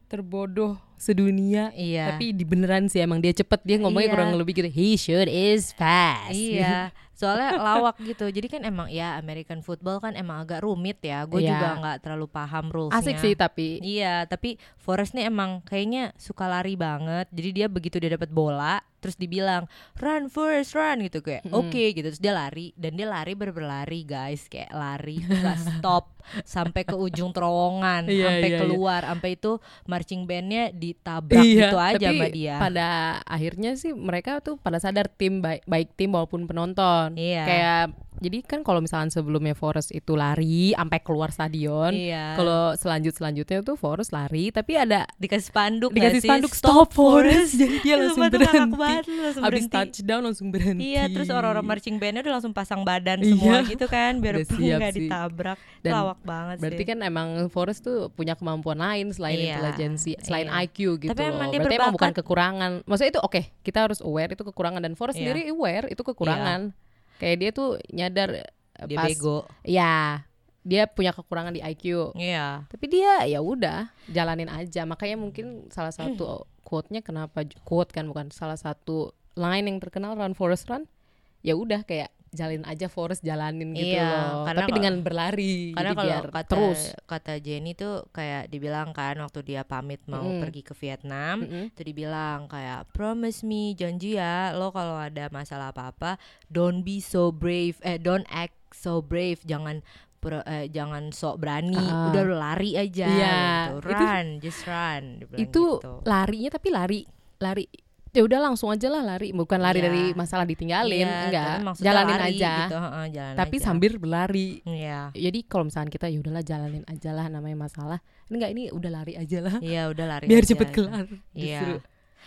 terbodoh sedunia iya tapi di beneran sih emang dia cepet dia ngomongnya Iya. kurang lebih gitu he should is fast Iya, soalnya lawak gitu. Jadi kan emang ya American football kan emang agak rumit ya. Gue Iya. juga nggak terlalu paham rulesnya. asik sih tapi Iya, tapi Forrest nih emang kayaknya suka lari banget. Jadi dia begitu dia dapat bola, terus dibilang run Forrest run gitu kayak Mm-mm. oke gitu. Terus dia lari dan dia lari berberlari guys, kayak lari nggak stop sampai ke ujung terowongan, Iya, sampai iya, iya. keluar, sampai itu marching bandnya ditabrak iya gitu aja tapi sama dia. pada akhirnya sih mereka tuh pada sadar tim baik baik tim maupun penonton Iya. kayak jadi kan kalau misalnya sebelumnya Forest itu lari sampai keluar stadion Iya. kalau selanjut selanjutnya tuh Forest lari tapi ada dikasih spanduk dikasih sih? spanduk stop Forest jadi dia langsung berhenti banget, langsung abis berhenti. touchdown langsung berhenti Iya, terus orang-orang marching bandnya udah langsung pasang badan Iya. semua gitu kan, biar nggak ditabrak. Dan Lawak banget Berarti sih. kan emang Forest tuh punya kemampuan lain selain Iya, intelijensi, selain iya. IQ gitu. Tapi emang loh. Berarti emang bukan kekurangan. Maksudnya itu oke, kita harus aware itu kekurangan dan Forest Iya. sendiri aware itu kekurangan. Kayak dia tuh nyadar eh, Dia pas bego. ya dia punya kekurangan di IQ. Iya. Tapi dia ya udah jalanin aja. Makanya mungkin salah satu quote-nya kenapa quote kan bukan salah satu line yang terkenal Run Forest Run. Ya udah kayak jalin aja Forest jalanin gitu Iya, loh. karena Tapi kalau- dengan berlari. Karena kalau biar kata terus. kata Jenny tuh kayak dibilang kan waktu dia pamit mau Mm-mm. pergi ke Vietnam, Mm-mm. tuh dibilang kayak promise me janji ya lo kalau ada masalah apa-apa don't be so brave eh don't act so brave jangan pro- eh, jangan sok berani Ah. udah lari aja Iya, gitu. itu- run just run itu gitu. larinya tapi lari lari ya udah langsung aja lah lari bukan lari Iya. dari masalah ditinggalin Iya, enggak jalanin lari aja gitu, heeh, jalan tapi aja. sambil berlari Iya. jadi kalau misalnya kita ya udahlah jalanin aja lah namanya masalah enggak ini udah lari aja lah Iya udah lari biar aja cepet gitu. kelar Iya. justru.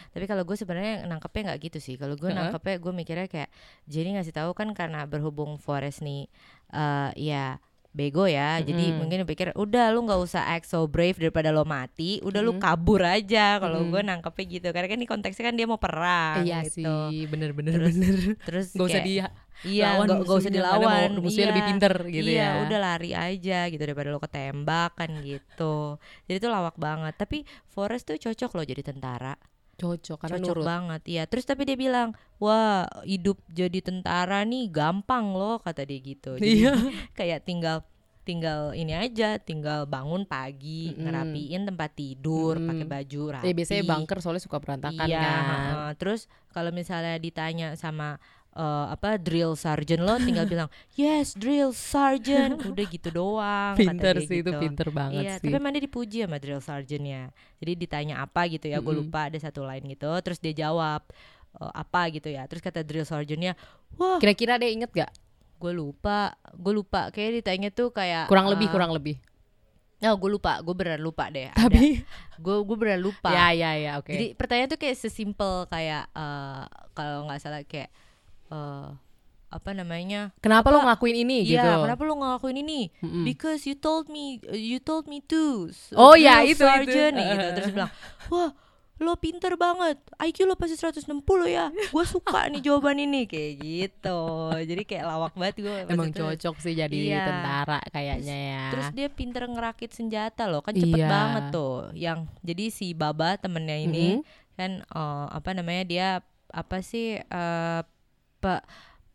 Tapi kalau gue sebenarnya nangkepnya nggak gitu sih. Kalau gue nangkepnya gue mikirnya kayak Jenny ngasih tahu kan karena berhubung Forest nih, eh ya bego ya. Jadi Mm-mm. mungkin pikir udah lu nggak usah act so brave daripada lo mati. Udah lu kabur aja kalau Mm-mm. gue nangkepnya gitu. Karena kan ini konteksnya kan dia mau perang iya gitu. sih bener-bener Terus bener. terus gak usah dia iya lawan nggak usah dilawan. mau- musuhnya lebih iya. pinter gitu iya ya. udah lari aja gitu daripada lo ketembak kan gitu. Jadi itu lawak banget. Tapi Forrest tuh cocok loh jadi tentara cocok karena cocok nurut banget iya terus tapi dia bilang wah hidup jadi tentara nih gampang loh kata dia gitu jadi Iya. kayak tinggal tinggal ini aja tinggal bangun pagi Mm-mm. ngerapiin tempat tidur Mm-mm. pakai baju rapi ya biasanya bunker soalnya suka berantakan iya kan heeh. terus kalau misalnya ditanya sama eh, apa drill sergeant lo tinggal bilang yes drill sergeant udah gitu doang pinter dia sih itu gitu. pinter banget Iya, sih tapi emang dia dipuji sama drill sergeantnya. Jadi ditanya apa gitu ya, gue lupa ada satu line gitu. Terus dia jawab "Eh, apa gitu ya. Terus kata drill sergeantnya, wah, kira-kira deh inget gak gue lupa, gue lupa. Kayak ditanya tuh kayak kurang lebih eh, kurang lebih Oh, gue lupa, gue beneran lupa deh. tapi gue gue beneran lupa. ya ya ya oke Jadi pertanyaan tuh kayak sesimpel kayak eh, kalau nggak salah kayak eh, apa namanya? kenapa lo apa- ngelakuin ini Iya, gitu kenapa lu ngelakuin ini? Mm-mm. Because you told me, you told me to. s- Oh, ya, itu, itu. sergeant, nih, gitu. Terus bilang, wah lo pinter banget, IQ lo pasti 160 ya. Gue suka nih jawaban ini kayak gitu. Jadi kayak lawak banget gue. emang cocok sih jadi Iya. tentara kayaknya ya Terus dia pinter ngerakit senjata loh, kan cepet Iya. banget tuh. Yang jadi si Baba temennya ini Mhm. kan eh, apa namanya dia apa sih eh, pe-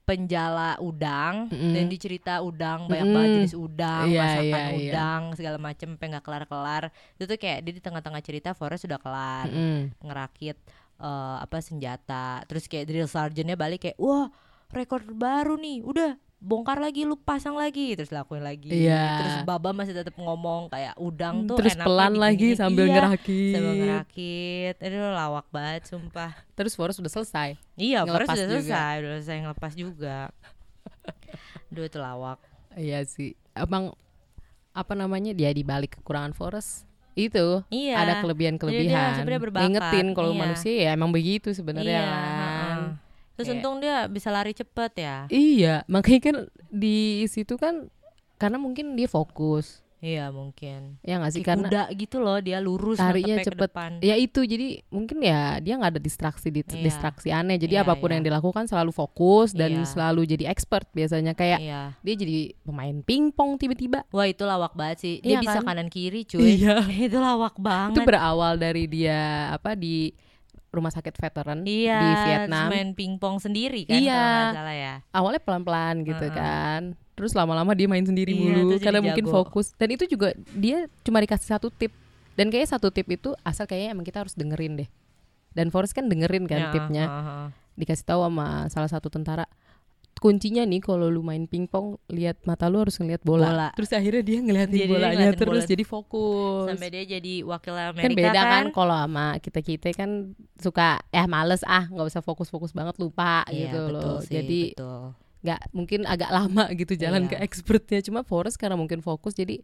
penjala udang Mm-mm. dan dicerita udang banyak Mm-mm. banget jenis udang Iya, masakan iya, iya. udang segala macem sampai nggak kelar kelar itu tuh kayak dia di tengah-tengah cerita Forrest sudah kelar Mm-mm. ngerakit eh, apa senjata terus kayak drill sergeantnya balik kayak wah rekor baru nih udah bongkar lagi lu pasang lagi terus lakuin lagi Iya. terus Baba masih tetap ngomong kayak udang tuh terus pelan lagi diginiin. sambil Iya, ngerakit sambil ngerakit itu lawak banget sumpah terus Forrest udah selesai iya Forrest udah juga. selesai udah selesai ngelepas juga Duh itu lawak iya sih emang apa namanya dia di balik kekurangan Forrest itu Iya. ada Jadi kelebihan-kelebihan dia sebenarnya berbakat, ngingetin kalau iya. manusia ya emang begitu sebenarnya Iya, kan. Terus Kayak- untung dia bisa lari cepet ya iya makanya kan di situ kan karena mungkin dia fokus iya mungkin ya nggak sih karena kuda gitu loh dia lurus larinya cepet depan. ya itu jadi mungkin ya dia nggak ada distraksi di Iya. distraksi aneh jadi Iya, apa pun iya. yang dilakukan selalu fokus dan Iya. selalu jadi expert biasanya kayak iya dia jadi pemain pingpong tiba-tiba wah itu lawak banget sih dia Iya bisa kan? kanan kiri cuy Iya. itu lawak itu banget berawal dari dia apa di rumah sakit veteran iya di Vietnam main pingpong sendiri kan Iya. kalau salah ya awalnya pelan-pelan gitu Heeh. kan terus lama-lama dia main sendiri Iya, mulu karena jadi mungkin jago. fokus dan itu juga dia cuma dikasih satu tip dan kayaknya satu tip itu asal kayaknya emang kita harus dengerin deh dan Forrest kan dengerin kan Ya, tipnya heeh. dikasih tahu sama salah satu tentara kuncinya nih kalau lu main pingpong lihat mata lu harus ngeliat bola. Bola. terus akhirnya dia ngeliatin Jadi dia bolanya ngeliatin terus bola. jadi fokus sampai dia jadi wakil Amerika kan beda kan kalau sama kita kita kan suka eh males ah nggak usah fokus-fokus banget lupa Iya, gitu betul loh sih, jadi betul. nggak mungkin agak lama gitu jalan Iya. ke expertnya cuma Forrest karena mungkin fokus jadi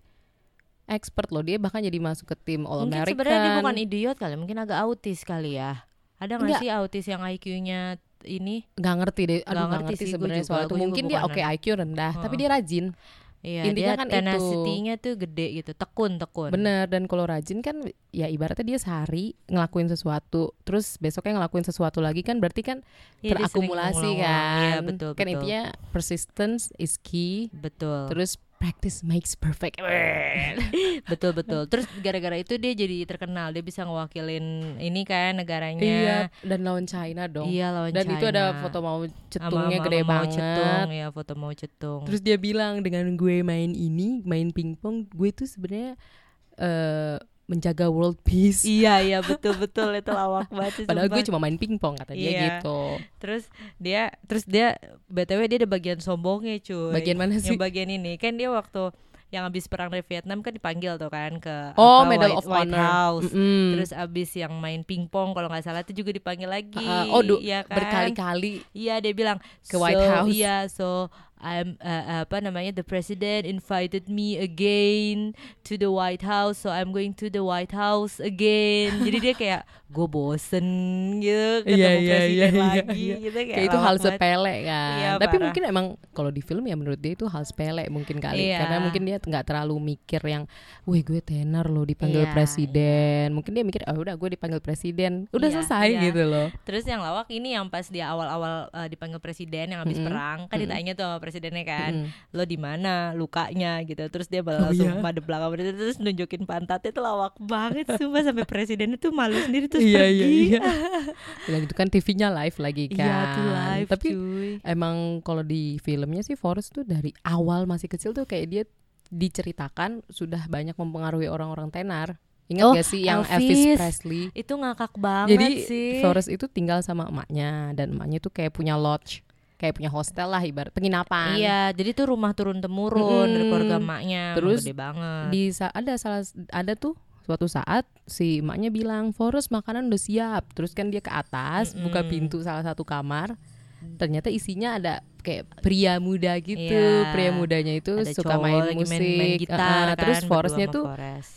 expert loh dia bahkan jadi masuk ke tim All mungkin American sebenarnya dia bukan idiot kali mungkin agak autis kali ya ada nggak Enggak. sih autis yang IQ-nya ini nggak ngerti deh aduh Nggak ngerti ngerti, sebenarnya soal itu mungkin dia oke IQ rendah tapi dia rajin Iya, Intinya dia kan itu. tenacity-nya tuh gede gitu, tekun, tekun. bener dan kalau rajin kan ya ibaratnya dia sehari ngelakuin sesuatu terus besoknya ngelakuin sesuatu lagi kan berarti kan Iya, sering terakumulasi ngulang-ngulang. kan Iya, betul, kan betul. intinya persistence is key Betul. terus practice makes perfect betul betul. Terus gara-gara itu dia jadi terkenal, dia bisa ngewakilin ini kan iya negaranya. dan lawan China dong Iya, lawan dan itu ada China. foto mau cetungnya sama gede Mao banget Cetung, ya foto mau cetung. terus dia bilang dengan gue main ini main pingpong gue tuh sebenarnya eh menjaga world peace iya iya betul betul itu lawak banget sih, padahal gue cuma main pingpong kata dia Iya. gitu Terus dia terus dia BTW dia ada bagian sombongnya cuy. Bagian mana sih? Yang bagian ini kan dia waktu yang habis perang dari Vietnam kan dipanggil tuh kan ke oh apa, Medal White, of White Honor House. Mm-mm. Terus abis yang main pingpong kalau nggak salah itu juga dipanggil lagi. Ah, oh du- iya kan? berkali-kali Iya dia bilang Ke White "So, House." Iya so I'm uh, apa namanya the president invited me again to the White House so I'm going to the White House again jadi dia kayak gue bosen gitu ketemu Iya, iya, presiden iya, iya, lagi iya. gitu kayak, kayak itu hal sepele kan Iya, tapi parah. mungkin emang kalau di film ya menurut dia itu hal sepele mungkin kali Iya. karena mungkin dia nggak terlalu mikir yang wih gue tenar loh dipanggil Iya, presiden mungkin dia mikir oh udah gue dipanggil presiden udah Iya, selesai iya. gitu loh Terus yang lawak ini yang pas dia awal-awal uh, dipanggil presiden yang habis Mm-mm. perang kan Mm-mm. ditanya tuh sama presidennya kan Mm-mm. lo di mana? Lukanya gitu. Terus dia Oh, malah langsung iya? madep belakang presiden terus nunjukin pantatnya tuh lawak banget sumpah sampai presidennya tuh malu sendiri terus iya pergi. iya. Iya dan itu kan TV-nya live lagi kan Iya tuh live tapi cuy. emang kalau di filmnya sih Forrest tuh dari awal masih kecil tuh kayak dia diceritakan sudah banyak mempengaruhi orang-orang tenar. Ingat Oh, gak sih yang Elvis. Elvis. Presley? Itu ngakak banget Jadi sih. Forrest itu tinggal sama emaknya dan emaknya tuh kayak punya lodge, kayak punya hostel lah ibarat penginapan. iya jadi tuh rumah turun temurun dari Mm-mm. keluarga emaknya emang Terus gede banget Di ada salah ada tuh suatu saat si emaknya bilang Forrest makanan udah siap. Terus kan dia ke atas buka Mm-mm. pintu salah satu kamar. Ternyata isinya ada kayak pria muda gitu. Iya. Pria mudanya itu ada suka main musik. main, main gitar Uh-uh. kan, Terus sama tuh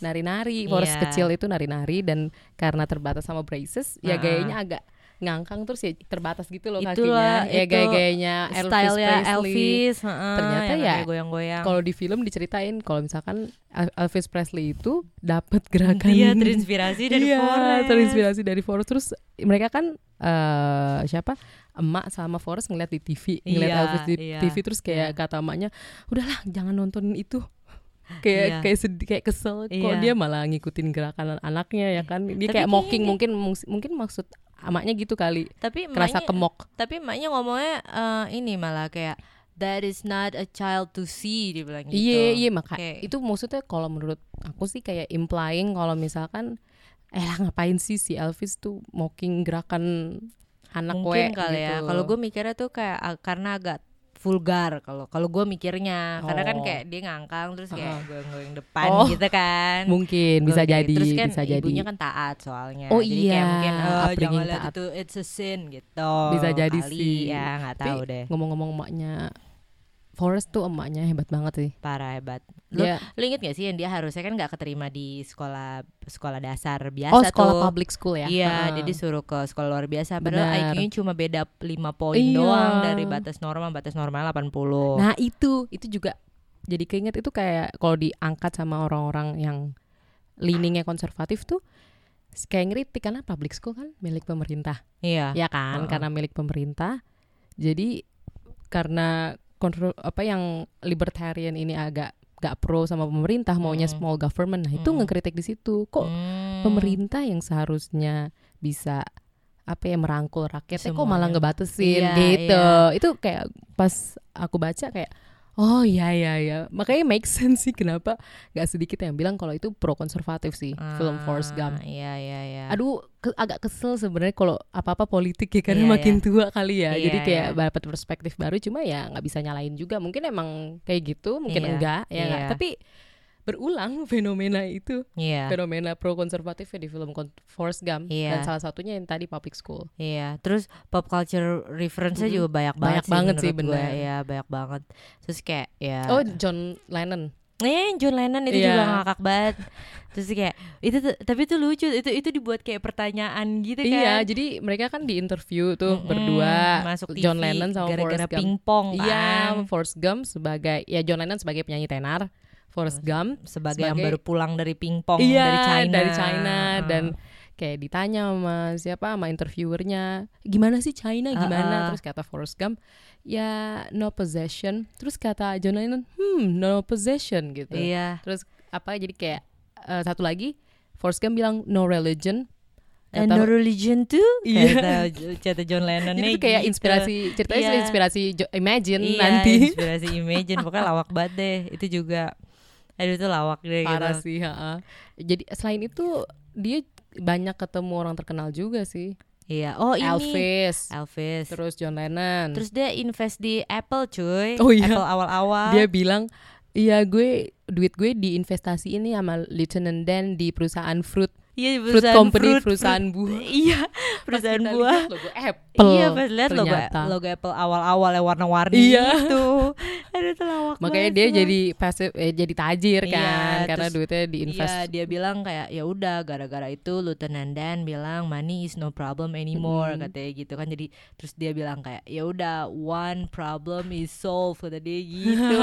nari-nari. Forrest Iya. kecil itu nari-nari dan karena terbatas sama braces, ya Nah. gayanya agak ngangkang terus ya terbatas gitu loh Itulah, kakinya. Ya gaya-gayanya Elvis Presley. Elvis heeh, Ternyata ya, goyang-goyang Kalau di film diceritain kalau misalkan El- Elvis Presley itu dapat gerakan Dia terinspirasi dari Iya, Forrest. terinspirasi dari Forrest. Terus mereka kan eh siapa? Emak sama Forrest ngeliat di TV, ngeliat Iya, Elvis di iya, TV terus kayak kata emaknya, "Udahlah, jangan nontonin itu." kayak Iya. kayak sedih kayak kesel kok Iya. dia malah ngikutin gerakan anaknya ya kan dia Tapi kayak mocking mungkin mungkin maksud emaknya gitu kali. Tapi kerasa emaknya- kemok. tapi emaknya ngomongnya eh, ini malah kayak that is not a child to see dia bilang gitu. Iya iya maka Kayak- itu maksudnya kalau menurut aku sih kayak implying kalau misalkan eh lah ngapain sih si Elvis tuh mocking gerakan anak mungkin kali ya. gitu. kalau gue mikirnya tuh kayak karena agak vulgar kalau kalau gue mikirnya karena kan Oh. kayak dia ngangkang terus kayak Heeh. goyang-goyang depan Oh, gitu kan mungkin bisa Goyang. jadi terus kan bisa jadi ibunya kan taat soalnya Oh jadi iya, kayak mungkin oh, jangan lihat itu it's a sin gitu Bisa jadi kali. sih. ya nggak Tapi tahu deh ngomong-ngomong emaknya Forrest tuh emaknya hebat banget sih parah hebat lu, dia lu inget gak sih yang dia harusnya kan nggak keterima di sekolah sekolah dasar biasa oh sekolah tuh public school ya Iya, Heeh. dia disuruh ke sekolah luar biasa padahal. IQ-nya cuma beda 5 poin Iya. doang dari batas normal batas normal 80. nah itu itu juga jadi keinget itu kayak kalau diangkat sama orang-orang yang leaningnya konservatif tuh kayak ngeritik karena public school kan milik pemerintah iya. ya kan karena milik pemerintah jadi karena kontrol apa yang libertarian ini agak gak pro sama pemerintah maunya Mm-mm. small government nah itu Mm-mm. ngekritik di situ kok Hmm. pemerintah yang seharusnya bisa apa ya merangkul rakyatnya kok malah ngebatesin Iya, gitu iya. itu kayak pas aku baca kayak oh iya iya ya makanya make sense sih kenapa gak sedikit yang bilang kalau itu pro konservatif sih film Forrest Ah, Gump Iya, iya, iya. aduh ke- agak kesel sebenarnya kalau apa-apa politik ya karena Iya, makin iya. tua kali ya jadi Iya, kayak iya. dapat perspektif baru cuma ya nggak bisa nyalain juga mungkin emang kayak gitu mungkin Iya, enggak ya nggak? iya. tapi berulang fenomena itu Iya. fenomena pro konservatif di film Forrest Gump Iya. dan salah satunya yang tadi public school Iya, terus pop culture reference-nya Mm-mm. juga banyak banget Banyak banget sih, menurut gue. bener. Iya, banyak banget. Terus kayak ya oh John Lennon Eh, John Lennon itu Iya. juga ngakak banget. Terus kayak itu tapi itu lucu. Itu itu dibuat kayak pertanyaan gitu kan. iya jadi mereka kan di interview tuh Mm-mm, berdua masuk John TV Lennon sama gara-gara Forrest Gump pingpong kan. iya Forrest Gump sebagai ya John Lennon sebagai penyanyi tenar Forrest Gump sebagai, yang sebagai- baru pulang dari pingpong iya, dari China. dari China Heeh. dan kayak ditanya sama siapa sama interviewernya gimana sih China gimana Uh-uh. terus kata Forrest Gump ya no possession terus kata John Lennon hmm no possession gitu Iya. terus apa jadi kayak eh, satu lagi Forrest Gump bilang no religion And no religion too. Iya. Kata, kata John Lennon jadi itu kayak inspirasi ceritanya sih inspirasi Imagine iya, nanti inspirasi Imagine pokoknya lawak banget deh. Itu juga aduh itu lawak deh parah gitu. sih ha jadi selain itu dia banyak ketemu orang terkenal juga sih Iya. Oh, ini Elvis Elvis. terus John Lennon Terus dia invest di Apple cuy Oh iya. Apple awal-awal dia bilang iya gue duit gue diinvestasi ini sama Lieutenant Dan di perusahaan fruit Iya fruit perusahaan company fruit, perusahaan fruit. buah Iya Pas perusahaan kita buah logo Apple Iya pas lihat logo, logo Apple awal-awal yang warna-warni Iya. itu dia tuh lawak Makanya dia sumpah. jadi pasif eh, jadi tajir Iya, kan karena terus- duitnya diinvest. Iya dia bilang kayak ya udah gara-gara itu Lieutenant Dan bilang money is no problem anymore katanya gitu kan jadi terus dia bilang kayak ya udah one problem is solved kata dia gitu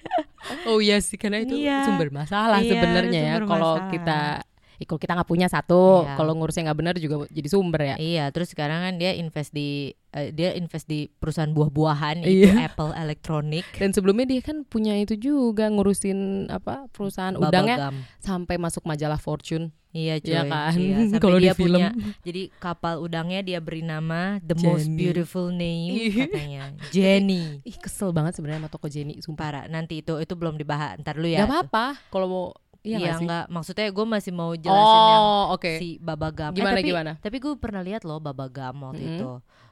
Oh iya sih karena itu Iya. sumber masalah Iya, sebenarnya ya kalau kita eh, kalau kita nggak punya satu, Iya. kalau ngurusnya nggak benar juga jadi sumber ya. iya terus sekarang kan dia invest di eh, dia invest di perusahaan buah-buahan itu Iya. Apple Electronic Dan sebelumnya dia kan punya itu juga ngurusin apa perusahaan udangnya Bubblegum. sampai masuk majalah Fortune. Iya cuy. Iya kan? Iya, Kalau di dia film. punya jadi kapal udangnya dia beri nama the most Jenny. beautiful name Iya. katanya Jenny. Ih kesel banget sebenarnya sama toko Jenny, sumpah. Parah. Nanti itu itu belum dibahas. Ntar dulu ya. Gak apa-apa kalau mau Iya Iya, nggak. Maksudnya gue masih mau jelasin yang Oh, oke. si babagam. Eh, Gimana, tapi, gimana? Tapi gue pernah lihat loh babagam waktu Mm-mm. itu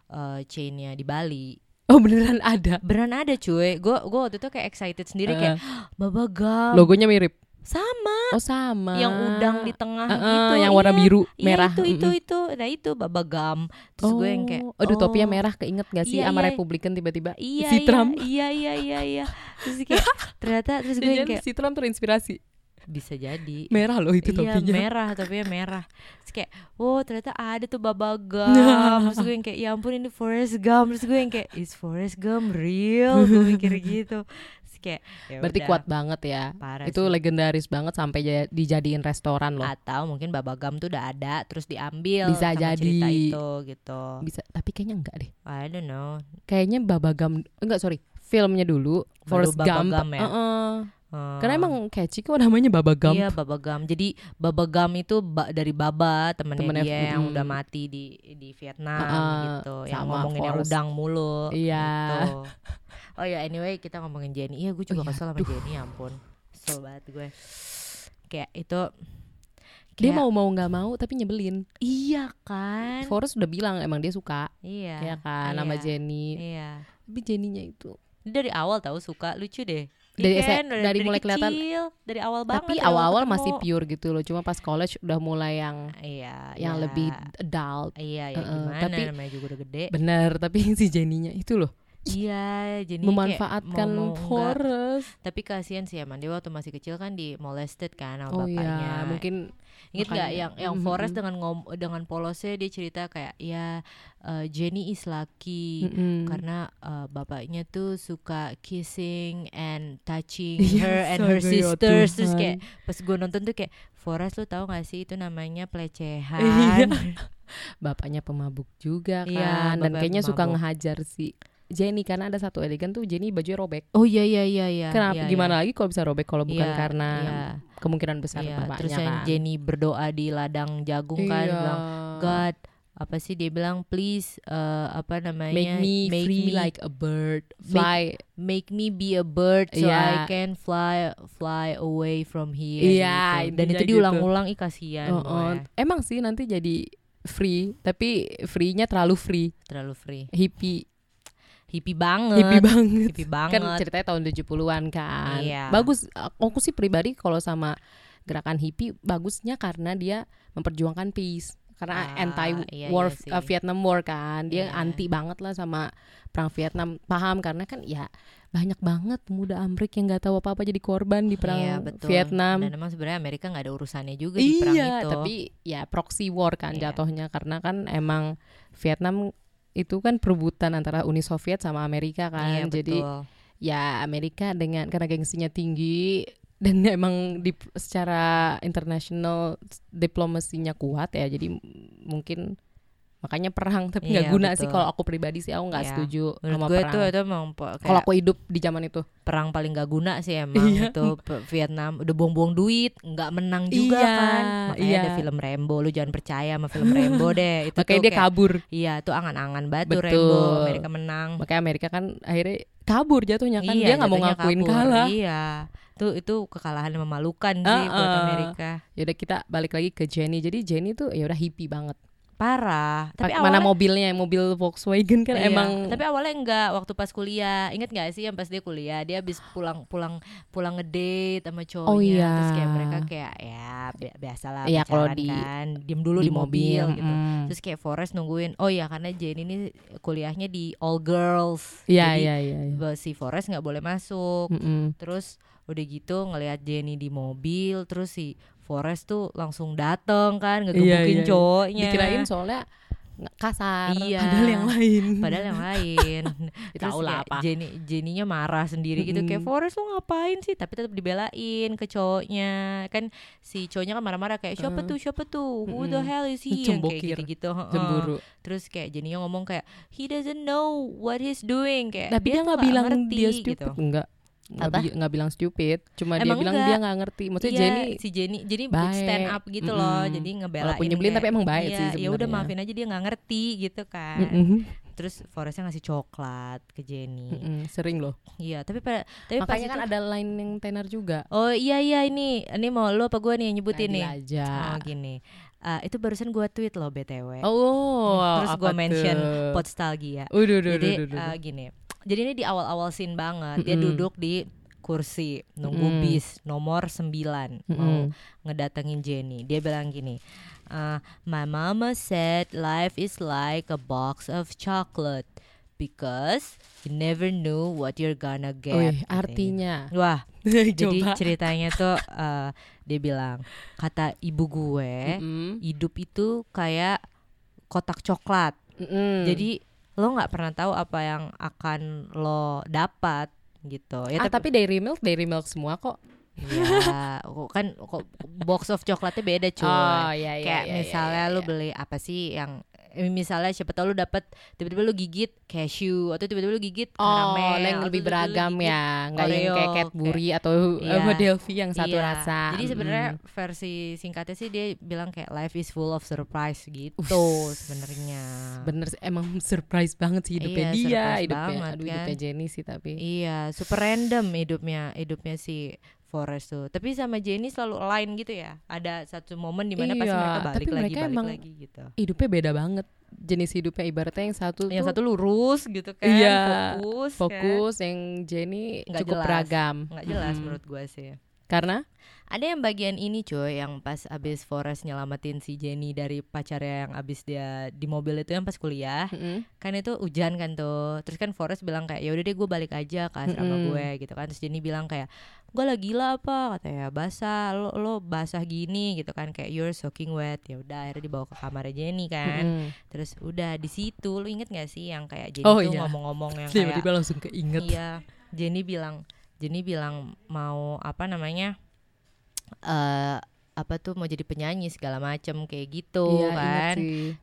eh, chainnya di Bali. Oh, beneran ada. Beneran ada cuy. Gue gue waktu itu kayak excited sendiri kayak babagam. Logonya mirip. Sama. Oh, sama. Yang udang di tengah Eh, eh, gitu. yang warna Iya. biru, Iya, merah. itu itu itu. Nah itu babagam. Terus gue yang kayak Oh, aduh topinya oh, merah keinget gak sih Iya, sama iya. Republikan tiba-tiba Iya, si Trump. iya, iya, iya, iya. Terus kayak ternyata terus gue yang kayak si Trump terinspirasi. Bisa jadi. Merah loh itu iya topinya. merah tapi merah terus kayak wow ternyata ada tuh babagam terus gue yang kayak ya ampun ini Forrest Gump terus gue yang kayak is Forrest Gump real gue mikir gitu terus kayak ya Berarti kuat banget ya. parah itu sih. legendaris banget sampai ja- dijadiin restoran loh. atau mungkin babagam tuh udah ada terus diambil Bisa sama jadi. cerita itu gitu Bisa, tapi kayaknya enggak deh. I don't know Kayaknya Babagam enggak sorry, filmnya dulu Forrest Gump. Babagam ya? Heeh. Hmm. Karena emang catchy kok namanya Babagam. Iya babagam. Jadi babagam itu ba- dari baba temennya Temennya, dia yang mm. udah mati di di Vietnam Uh-uh, gitu. Yang sama ngomongin yang udang mulu. Iya. gitu. Oh ya anyway kita ngomongin Jenny. Iya gue juga Oh iya, kesel sama aduh. Jenny ya ampun. Kesel banget gue. Kayak itu Dia kayak- mau mau nggak mau tapi nyebelin. Iya kan? Forrest udah bilang emang dia suka, Iya. ya kan, sama iya, Jenny. Iya. Tapi Jenny-nya itu Dia dari awal tahu suka lucu deh. Dari Iya S- dari mulai kelihatan- kecil, dari awal banget. tapi dari awal awal-awal masih pure gitu loh. Cuma pas college udah mulai yang Iya. yang iya. lebih adult. Iya ya Heeh, gimana tapi- namanya juga udah gede. Bener, tapi si Jenny-nya itu loh Iya, jadi memanfaatkan mau- mau enggak. Forrest. Tapi kasihan sih emang dia waktu masih kecil kan di molested kan sama Oh bapaknya. iya, mungkin Ingat nggak makanya- yang yang Mhm, Forrest mhm. dengan ngom dengan polosnya dia cerita kayak ya eh, Jenny is lucky Mm-mm. karena eh, bapaknya tuh suka kissing and touching Iya, her and her sisters terus kayak pas gue nonton tuh kayak Forrest lu tahu gak sih itu namanya pelecehan Iya. bapaknya pemabuk juga Iya, kan dan bapaknya kayaknya suka pemabuk. ngehajar si Jenny karena ada satu adegan tuh Jenny bajunya robek. oh iya iya iya iya Kenapa? iya, Gimana iya. lagi kalau bisa robek kalau bukan Iya, karena iya. kemungkinan besar Iya, bapaknya terus yang kan. Jenny berdoa di ladang jagung kan Iya. bilang God apa sih dia bilang please eh, apa namanya make me free me- like a bird, fly. make me be a bird so Iya. I can fly fly away from here Iya, gitu. dan itu diulang-ulang ih kasihan Oh, oh. gue. Emang sih nanti jadi free, tapi free-nya terlalu free, terlalu free hippie, hippie banget hippie banget. hippie banget Kan ceritanya tahun 70-an kan. Iya. Bagus aku sih pribadi kalau sama gerakan hippie bagusnya karena dia memperjuangkan peace. Karena Ah, anti iya, war iya sih. uh, Vietnam War kan. Dia Iya. anti banget lah sama perang Vietnam. Paham karena kan ya banyak banget pemuda Amrik yang nggak tahu apa-apa jadi korban di perang Iya, betul. Vietnam. dan emang sebenarnya Amerika nggak ada urusannya juga di perang Iya, itu tapi ya proxy war kan Iya. jatuhnya karena kan emang Vietnam itu kan perebutan antara Uni Soviet sama Amerika kan. iya, Jadi betul. ya Amerika dengan karena gengsinya tinggi dan emang di secara international diplomasinya kuat ya. Jadi mungkin makanya perang tapi nggak Iya, guna sih betul. kalau aku pribadi sih aku nggak Iya. setuju menurut sama gue perang. tuh itu po- Kalau aku hidup di zaman itu. perang paling gak guna sih emang Iya. itu Vietnam udah buang-buang duit nggak menang juga Iya, kan makanya iya. ada film Rambo lu jangan percaya sama film Rambo deh itu Makanya tuh dia kayak- kabur. iya tuh angan-angan banget tuh Betul. Rambo Amerika menang Makanya Amerika kan akhirnya kabur jatuhnya kan iya, dia nggak mau ngakuin kabur. kalah. iya tuh itu kekalahan memalukan sih buat Uh-uh. Amerika Yaudah kita balik lagi ke Jenny. Jadi Jenny tuh ya udah hippie banget. Parah. Tapi mana awalnya mobilnya mobil Volkswagen kan Iya, emang tapi awalnya enggak waktu pas kuliah inget nggak sih yang pas dia kuliah dia habis pulang pulang pulang ngedate sama cowoknya Oh, iya. terus kayak mereka kayak ya bi- biasalah Iya, kalau di- kan diem dulu di, di mobil, mobil, gitu mm. terus kayak Forest nungguin oh ya karena Jenny ini kuliahnya di all girls Iya jadi iya iya. iya. si Forest nggak boleh masuk Mm-mm. terus udah gitu ngelihat Jenny di mobil terus si Forest tuh langsung dateng kan Iya, ngegebukin iya, iya. cowoknya Dikirain soalnya kasar, Iya. padahal yang lain. padahal yang lain Tahu lah kayak apa. Jenny Jenny-nya marah sendiri gitu kayak Mm-mm. Forest lo ngapain sih tapi tetap dibelain ke cowoknya kan si cowoknya kan marah-marah kayak siapa Uh. tuh siapa tuh who the hell is he yang kayak gitu-gitu heeh. Cemburu. terus kayak Jenny-nya ngomong kayak he doesn't know what he's doing kayak Tapi dia tuh nggak bilang ngerti dia stupid, gitu. enggak. Nggak Apa? bi- nggak bilang stupid, cuma dia Emang bilang enggak. dia nggak ngerti. Maksudnya Iya, Jenny si Jenny jadi baik. stand up gitu loh Mm-mm. jadi ngebelain Walaupun nyebelin, tapi emang baik iya, sih ya udah maafin aja dia nggak ngerti gitu kan Mm-mm. terus Forestnya ngasih coklat ke Jenny Mm-mm, sering loh. Iya, tapi pada tapi pas Makanya kan itu- ada line yang tenar juga. Oh iya iya ini ini mau lu apa gua nih yang nyebutin nih? Aja. Oh gini. Ah, itu barusan gua tweet loh BTW. Oh, Terus apa gua mention tuh? Podstalgia. Udah, udah, Jadi udah, udah, ah, gini. Jadi ini di awal-awal scene banget. Dia Mm-mm. duduk di kursi nunggu Mm-mm. bis nomor 9 mau Mm-mm. ngedatengin Jenny. Dia bilang gini, uh, "My mama said life is like a box of chocolate because you never know what you're gonna get." Wih, katanya. artinya. Wah, jadi ceritanya tuh uh, dia bilang kata ibu gue Mm-mm. hidup itu kayak kotak coklat. Mm-mm. Jadi lo nggak pernah tahu apa yang akan lo dapat gitu. Ya ah, tapi dairy milk, dairy milk semua kok. ya kan kok box of coklatnya beda cuy. Oh, iya, iya, kayak iya, misalnya iya, lo iya. beli apa sih yang misalnya siapa tahu lo dapet tiba-tiba lo gigit cashew atau tiba-tiba lo gigit Oh, karamel yang atau lebih beragam gigit ya, nggak yang kayak Cadbury atau Iya. apa Delphi yang satu Iya. rasa. Jadi sebenarnya Mm. versi singkatnya sih dia bilang kayak life is full of surprise gitu sebenarnya. bener emang surprise banget sih hidupnya Iya, dia, hidupnya, banget, aduh kan. hidupnya Jenny sih tapi. Iya, super random hidupnya, hidupnya si Forest tuh. Tapi sama Jenny selalu align gitu ya. Ada satu momen di mana pasti Iya, mereka balik tapi lagi, mereka balik emang lagi gitu. Hidupnya beda banget. Jenis hidupnya ibaratnya yang satu Yang tuh satu lurus gitu kan, Iya, fokus, fokus, yang Jenny Nggak cukup jelas. beragam. Kan? Nggak jelas Mm-mm. menurut gue sih. Karena Ada yang bagian ini cuy yang pas abis Forest nyelamatin si Jenny dari pacarnya yang abis dia di mobil itu yang pas kuliah. Mm-mm, kan itu hujan kan tuh. Terus kan Forest bilang kayak ya udah deh gue balik aja ke asrama Mm-mm. gue gitu kan. Terus Jenny bilang kayak gue lagi gila apa? Katanya basah lo lo basah gini gitu kan. Kayak you're soaking wet. Ya udah akhirnya dibawa ke kamarnya Jenny kan. Mm-mm. terus udah di situ lo inget gak sih yang kayak Jenny Oh, tuh iya. ngomong-ngomong yang kayak tiba-tiba langsung keinget. iya. Jenny bilang Jenny bilang mau apa namanya eh apa tuh mau jadi penyanyi segala macem kayak gitu Iya, kan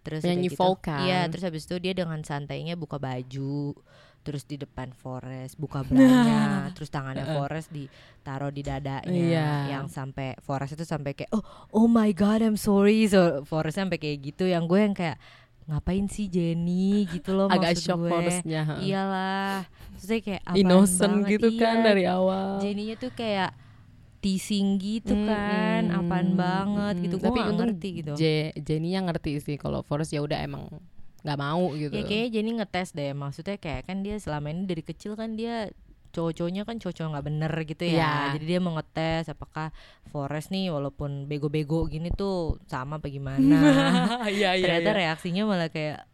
terus Penyanyi gitu, kan. iya terus habis itu dia dengan santainya buka baju terus di depan Forest buka branya terus tangannya Forest ditaruh di dadanya Iya. yang sampai Forest itu sampai kayak oh oh my god I'm sorry so Forest sampai kayak gitu yang gue yang kayak ngapain sih Jenny gitu loh Agak maksud shock gue Forestnya. ha. iyalah terus kayak Innocent banget, gitu kan iya. dari awal. Jenny-nya tuh kayak teasing gitu kan Mm-mm, apaan banget gitu mm-mm. gue Tapi gak ngerti gitu Je- Jenny yang ngerti sih kalau Forest ya udah emang nggak mau gitu. Ya kayaknya Jenny ngetes deh Maksudnya kayak kan dia selama ini dari kecil kan dia Cowok-cowoknya kan cowok-cowok gak bener gitu ya Iya. Jadi dia mau ngetes Apakah Forest nih walaupun bego-bego gini tuh Sama apa gimana Iya iya. Ternyata iya. reaksinya malah kayak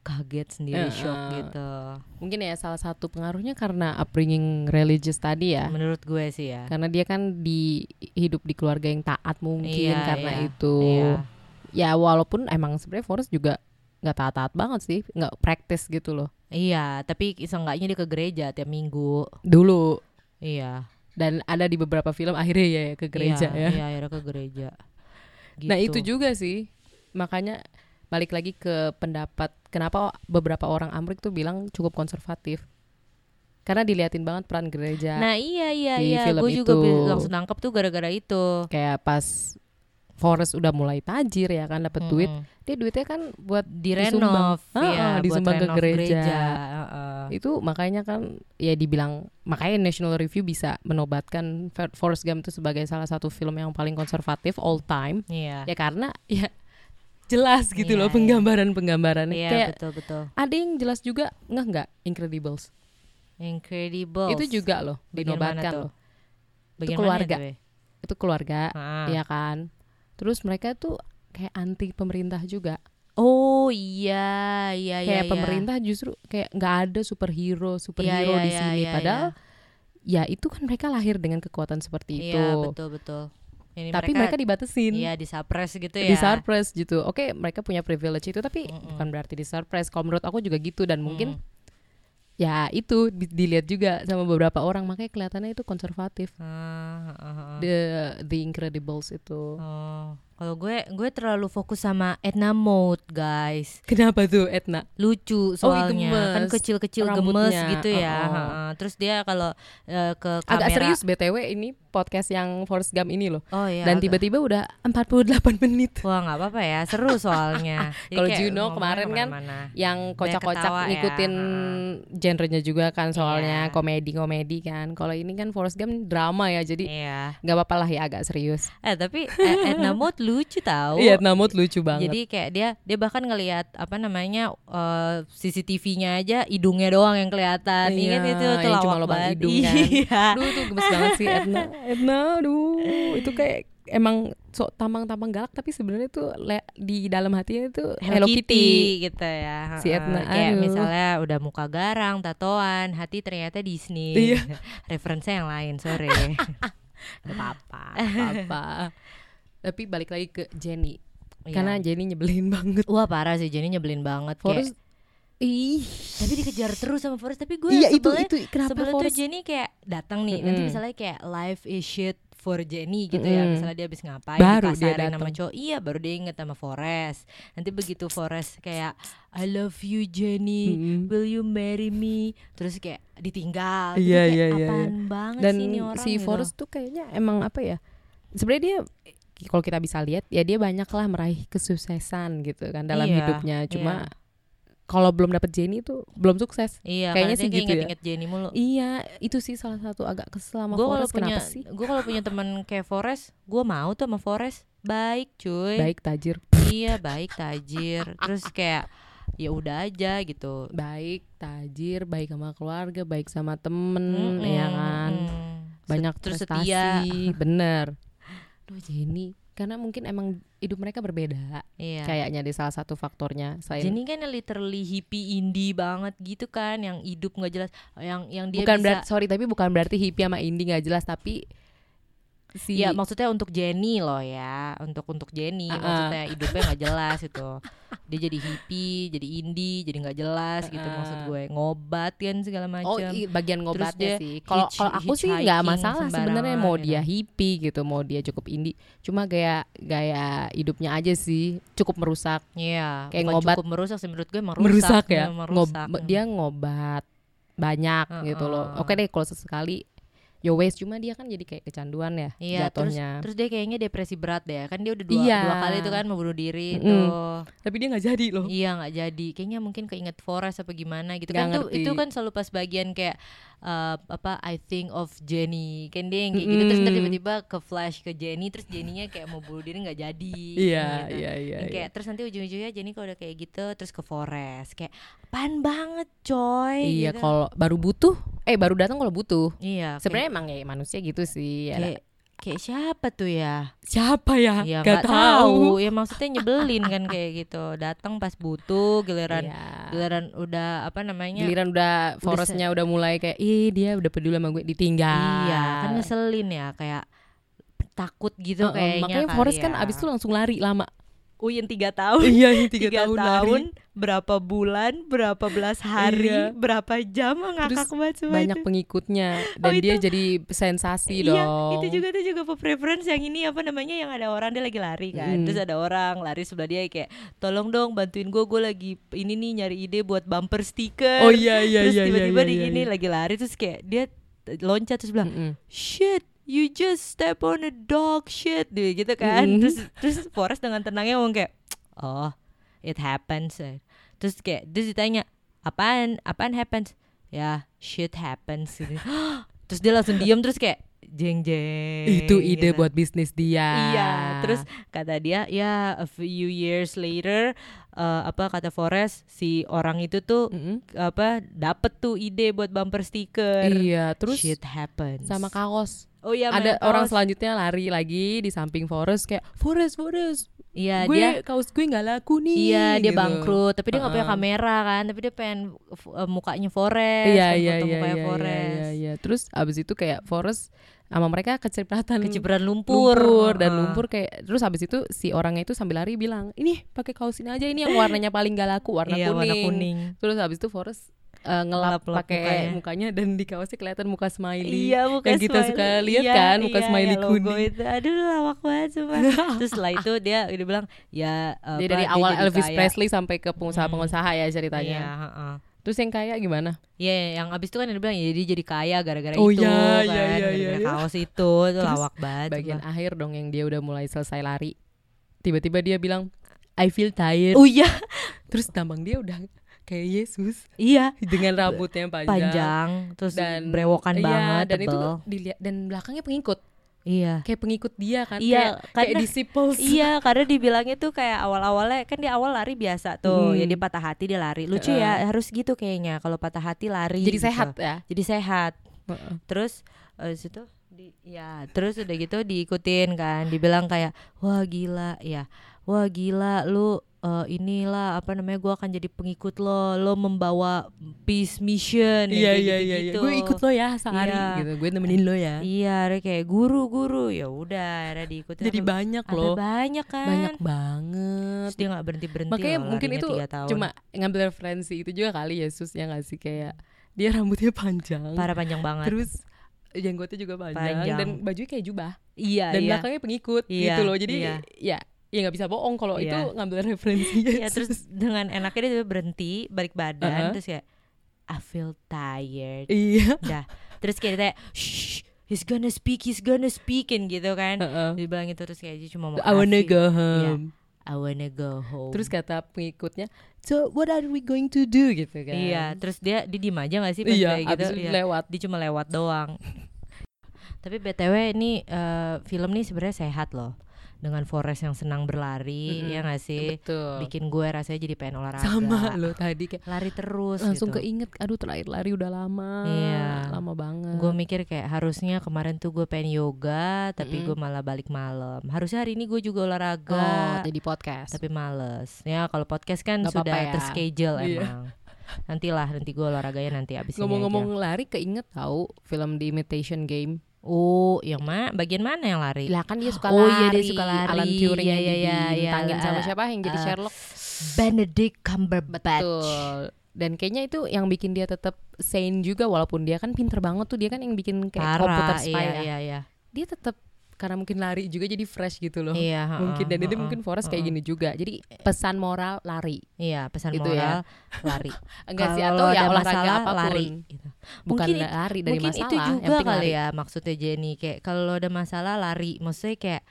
Kaget sendiri Heeh. shock gitu Mungkin ya salah satu pengaruhnya karena upbringing religious tadi ya. Menurut gue sih ya Karena dia kan di hidup di keluarga yang taat mungkin Iya, karena iya. itu. Iya. Ya walaupun emang sebenarnya Forest juga nggak taat-taat banget sih, nggak praktis gitu loh. Iya tapi seenggaknya dia ke gereja tiap minggu. Dulu. Iya. Dan ada di beberapa film akhirnya ya ke gereja iya, ya. Iya akhirnya ke gereja. Nah Gitu. itu juga sih. Makanya balik lagi ke pendapat kenapa beberapa orang Amrik tuh bilang cukup konservatif? Karena diliatin banget peran gereja Nah iya iya di iya. Gue juga langsung nangkep tuh gara-gara itu. Kayak pas Forrest udah mulai tajir ya kan dapat duit Mm-mm. dia duitnya kan buat direnov disumbang. ya Ah, buat disumbang ke renov gereja. heeh. itu makanya kan ya dibilang makanya National Review bisa menobatkan Forrest Gump itu sebagai salah satu film yang paling konservatif all time Iya. ya karena ya jelas gitu Iya, loh iya. Iya Kayak betul betul. ada yang jelas juga nggak nggak Incredibles. Incredible. Itu juga loh dinobatkan loh. Bagian keluarga. Tuh, Itu keluarga, Ah. ya kan. Terus mereka tuh kayak anti pemerintah juga. Oh iya iya iya. kayak iya. pemerintah justru kayak nggak ada superhero superhero Iya, iya, di iya, sini iya, padahal ya itu kan mereka lahir dengan kekuatan seperti itu Iya betul betul. Ini tapi mereka, dibatasin Iya di suppress gitu ya. di surprise gitu oke mereka punya privilege itu tapi Mm-mm. bukan berarti di surprise kalau menurut aku juga gitu dan mungkin Mm. Ya itu di- dilihat juga sama beberapa orang makanya kelihatannya itu konservatif. Ah, ah, ah. the the Incredibles itu. Oh, kalau gue gue terlalu fokus sama Edna Mode guys. kenapa tuh Etna Lucu Oh, soalnya kan gemes. kecil-kecil gemes gitu ya. oh, oh. Terus dia kalau eh, ke kamera agak serius btw ini podcast yang Forrest Gump ini loh Oh iya. dan agak- tiba-tiba udah 48 menit Wah nggak apa-apa ya, seru soalnya. Kalau Juno kemarin kan yang kocak-kocak ya, ngikutin heeh. genrenya juga kan soalnya Iya. komedi-komedi kan. Kalau ini kan Forrest Gump drama ya jadi Iya. nggak apa-apa lah ya agak serius. Eh tapi eh, Edna Mode lucu tahu. Iya, Namut lucu banget. Jadi kayak dia dia bahkan ngelihat apa namanya eh, CCTV-nya aja hidungnya doang yang kelihatan. Ingat Iya, itu tuh yang cuma lawak lubang banget. hidung kan. Iya. Aduh tuh gemes banget sih Edna. Edna, aduh itu kayak emang sok tampang-tampang galak tapi sebenarnya tuh le- di dalam hatinya itu Hello Kitty, gitu ya. Si. Edna, Kayak aduh. misalnya udah muka garang, tatoan, hati ternyata Disney. Iya. Referensinya yang lain, sorry. Gak apa-apa, apa. Tapi balik lagi ke Jenny. Iya. Karena Jenny nyebelin banget. Wah parah sih, Jenny nyebelin banget. Forrest kayak, ih tapi dikejar terus sama Forrest. Tapi gue Iya itu sebelnya- itu kenapa sebelum tuh Forrest Jenny kayak datang nih nanti Mm-mm. misalnya kayak life is shit for Jenny gitu ya Mm-mm. misalnya dia habis ngapain Baru dia dikasarin sama cowok iya baru dia inget sama Forest nanti begitu Forest kayak I love you Jenny Mm-mm. will you marry me terus kayak ditinggal Jadi Iya, kayak iya, iya, apaan banget dan sih ini orang si gitu. Forrest tuh kayaknya emang apa ya sebenarnya dia kalau kita bisa lihat ya dia banyak lah meraih kesuksesan gitu kan dalam Iya, hidupnya. cuma iya. kalau belum dapet Jenny tuh belum sukses. Iya kayaknya sih kayak gitu ya. inget-inget Jenny mulu. Iya itu sih salah satu agak kesel sama gue kalau Forrest. Punya kenapa sih? gue kalau punya teman kayak Forest gue mau tuh sama Forest baik cuy. Baik tajir. Iya baik tajir. Terus kayak ya udah aja gitu. Baik tajir baik sama keluarga baik sama temen Mm-mm, ya kan? banyak terus prestasi setia. bener Duh Jenny. Karena mungkin emang hidup mereka berbeda iya. kayaknya di salah satu faktornya. Selain Jenny kan yang literally hippie indie banget gitu kan yang hidup nggak jelas yang yang dia bukan bisa berarti sorry tapi bukan berarti hippie sama indie nggak jelas tapi si ya maksudnya untuk Jenny loh ya untuk untuk Jenny Ah, ah. maksudnya hidupnya nggak jelas itu dia jadi hippie jadi indie jadi nggak jelas gitu Ah, ah. maksud gue ngobat kan segala macam Oh, i- bagian ngobatnya sih. Kalau kalau aku sih nggak masalah sebenarnya mau dia gitu. hippie gitu, mau dia cukup indie. Cuma gaya gaya hidupnya aja sih cukup merusak. Iya, Kayak ngobat- cukup merusak sih menurut gue merusak, Merusak ya. merusak. Ngob- dia ngobat banyak gitu loh. Oke deh kalau sesekali yo wes cuma dia kan jadi kayak kecanduan ya Iya, terus jatuhnya. terus dia kayaknya depresi berat deh. Kan dia udah dua, Iya. dua kali tuh kan mau bunuh diri Mm-mm. tuh. Tapi dia nggak jadi loh. Iya nggak jadi. Kayaknya mungkin keinget Forest apa gimana gitu Nggak kan tuh ngerti. itu kan selalu pas bagian kayak uh, apa I think of Jenny dia yang kayak gitu terus ntar Mm-mm. tiba-tiba ke flash ke Jenny terus Jenny-nya kayak mau bunuh diri nggak jadi. Iya, gitu. iya, iya. Iya. kayak terus nanti ujung-ujungnya Jenny kalau udah kayak gitu terus ke Forest kayak apaan banget coy. Iya, gitu. kalau baru butuh, eh baru datang kalau butuh. Iya. Sebenarnya emang ya manusia gitu sih. ya. kayak kayak siapa tuh ya? Siapa ya? Ya Gak nggak tahu. Ya maksudnya nyebelin kan kayak gitu. Datang pas butuh, giliran Iya. giliran udah apa namanya? Giliran udah Forestnya udah mulai kayak ih dia udah peduli sama gue ditinggal. Iya, kan ngeselin ya kayak takut gitu Heeh, kayaknya. makanya Forest ya. kan abis itu langsung lari lama. Uyin tiga tahun. iya Tiga, tahun, berapa bulan, berapa belas hari, Iya. berapa jam ngakak Terus banget semua banyak itu. pengikutnya dan Oh, dia itu- jadi sensasi Iya, dong. itu juga tuh juga preference yang ini apa namanya yang ada orang dia lagi lari kan. Mm. Terus ada orang lari sebelah dia kayak tolong dong bantuin gue gue lagi ini nih nyari ide buat bumper stiker. Oh iya iya terus iya tiba-tiba iya, di iya, ini iya. lagi lari terus kayak dia loncat terus bilang Mm-mm. shit you just step on a dog shit dia gitu kan Mm. terus terus Forrest dengan tenangnya ngomong kayak oh it happens eh." terus kayak terus ditanya apaan apaan happens ya shit happens gitu. terus dia langsung diam terus kayak jeng jeng. Itu ide gitu. buat bisnis dia. Iya, terus kata dia ya a few years later eh, apa kata Forest si orang itu tuh Mm-mm. apa dapet tuh ide buat bumper stiker. Iya, terus Shit happens. sama kaos. Oh iya, Ada orang kaos. selanjutnya lari lagi di samping Forest kayak Forest, Forest. Iya, gue dia kaos gue nggak laku nih. Iya dia gitu. bangkrut, tapi dia nggak punya Heeh. kamera kan, tapi dia pengen eh, mukanya Forest, Iya kan, iya foto iya mukanya iya, Forest, iya iya. Terus abis itu kayak Forest sama mereka kecipratan kecipratan lumpur, lumpur dan lumpur kayak terus habis itu si orangnya itu sambil lari bilang ini pakai kaos ini aja ini yang warnanya paling gak laku warna, Iya, kuning. warna kuning. terus habis itu Forest eh, ngelap pakai mukanya. mukanya. dan di kaosnya kelihatan muka smiley Iya muka yang kita smiley. suka lihat Iya, kan muka iya, smiley yang logo kuning itu. Aduh lawak banget sumpah. Terus setelah itu dia dia bilang ya apa, dia dari awal jadi Elvis kaya. Presley sampai ke pengusaha-pengusaha ya ceritanya Iya, heeh. terus yang kaya gimana Iya, yang abis itu kan dia bilang ya dia jadi kaya gara-gara Oh, itu iya, kan, iya, iya, iya, iya. kaos itu, itu Terus lawak banget. bagian sumpah. akhir dong yang dia udah mulai selesai lari tiba-tiba dia bilang I feel tired Oh iya, terus tampang dia udah kayak Yesus iya dengan rambutnya panjang, panjang, terus dan brewokan iya, banget, dan itu tebel. dilihat dan belakangnya pengikut Iya. kayak pengikut dia kan Iya, kayak, kayak disciples Iya, karena dibilangnya tuh kayak awal-awalnya kan di awal lari biasa tuh, Hmm. ya dia patah hati dia lari. Lucu ya, harus gitu kayaknya. Kalau patah hati lari. jadi gitu. sehat ya Jadi sehat. Heeh. Terus eh situ di ya, terus udah gitu diikutin kan. Dibilang kayak, "Wah, gila ya. Wah, gila lu eh, inilah apa namanya gua akan jadi pengikut lo. Lo membawa peace mission." iya iya iya iya gitu-gitu. gue ikut lo ya sehari Iya. gitu gue nemenin lo ya Iya, kayak guru-guru. Ya udah, akhirnya diikutin. jadi Sampai- banyak loh banyak kan. banyak banget Terus dia nggak berhenti berhenti makanya mungkin itu cuma ngambil referensi itu juga kali Yesus ya nggak sih kayak dia rambutnya panjang para panjang banget terus jenggotnya juga panjang, Panjang. dan bajunya kayak jubah iya dan iya belakangnya pengikut Iya, gitu loh jadi iya. ya ya nggak bisa bohong kalau itu Iya. ngambil referensi Yesus. terus dengan enaknya dia berhenti balik badan Uh-uh. terus kayak I feel tired. Iya. Dah. Terus kayak dia shh he's gonna speak he's gonna speak and gitu kan. Heeh. dia bilang itu terus kayak dia cuma mau I wanna go Iya, home. I wanna go home. Terus kata pengikutnya so what are we going to do? Gitu kan. Iya terus dia dia diem aja gak sih pas iya kayak gitu? abis itu Iya. lewat. Dia cuma lewat doang. Tapi btw ini eh, film nih sebenarnya sehat loh dengan Forest yang senang berlari Mm-mm. ya gak sih betul bikin gue rasanya jadi pengen olahraga sama lo tadi kayak lari terus langsung gitu. keinget aduh terakhir lari udah lama Iya. lama banget gue mikir kayak harusnya kemarin tuh gue pengen yoga tapi Mm-mm. gue malah balik malam harusnya hari ini gue juga oh olahraga jadi podcast tapi males ya kalau podcast kan Nggak sudah ya. terschedule Iya. emang nantilah nanti gue olahraganya nanti abis ini ngomong-ngomong lari keinget tahu film The Imitation Game oh yang mana bagian mana yang lari? Lah kan dia suka Oh lari. iya, dia suka lari. Alan Turing Iya, iya, iya, iya. dibintangin sama siapa? Yang jadi eh, Sherlock. Benedict Cumberbatch. Betul. Dan kayaknya itu yang bikin dia tetap sane juga walaupun dia kan pinter banget tuh. Dia kan yang bikin kayak komputer parah spy iya ya. iya iya. Dia tetap karena mungkin lari juga jadi fresh gitu loh iya mungkin dan itu heeh, mungkin Forest kayak heeh. gini juga jadi pesan moral lari iya pesan Gitu moral ya. lari enggak sih atau ya olahraga masalah, apa pun lari gitu. bukan Mungkin lari dari mungkin masalah itu yang juga kali lari. ya maksudnya Jenny kayak kalau ada masalah lari maksudnya kayak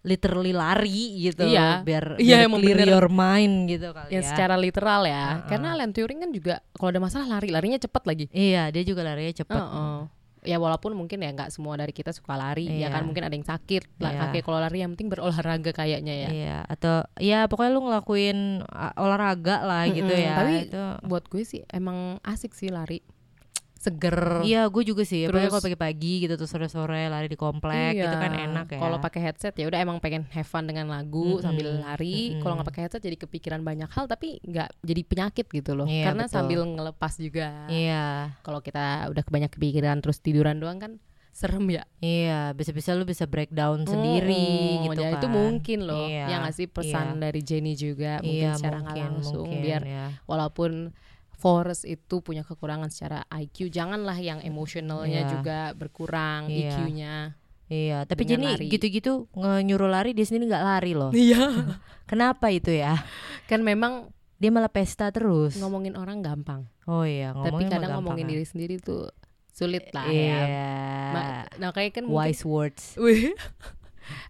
literally lari gitu Iya. biar, Iya, biar clear bener. your mind gitu kali yang ya secara literal ya Heeh. karena Alan Turing kan juga kalau ada masalah lari larinya cepat lagi iya dia juga larinya cepet Heeh. Ya walaupun mungkin ya nggak semua dari kita suka lari ya Iya. kan mungkin ada yang sakit lah Iya. kaki kalau lari yang penting berolahraga kayaknya ya iya atau ya pokoknya lu ngelakuin olahraga lah gitu Mm-mm, ya tapi itu buat gue sih emang asik sih lari seger iya gue juga sih Terus- kalau pagi-pagi gitu terus sore-sore lari di komplek gitu kan Iya. enak ya Kalau pakai headset ya udah emang pengen have fun dengan lagu Mm-mm, sambil lari. mm-mm. Kalau nggak pakai headset jadi kepikiran banyak hal tapi nggak jadi penyakit gitu loh. Iya, Karena betul. sambil ngelepas juga. iya Kalau kita udah kebanyak kepikiran terus tiduran doang kan serem ya. iya bisa-bisa lu bisa breakdown sendiri Mm, gitu ya, kan itu mungkin loh. Iya, yang ngasih pesan dari Jenny juga mungkin iya secara mungkin langsung mungkin biar ya. walaupun Forest itu punya kekurangan secara IQ, janganlah yang emosionalnya Iya. juga berkurang Iya. EQ-nya. Iya, tapi lari. gitu-gitu nyuruh lari dia sendiri nggak lari loh. Iya. Kenapa itu ya? kan memang Dia malah pesta terus. ngomongin orang gampang. Oh iya, tapi ngomongnya kadang ngomongin diri sendiri tuh sulit lah Iya. ya. Nah kayak kan mungkin Wise words. Wih,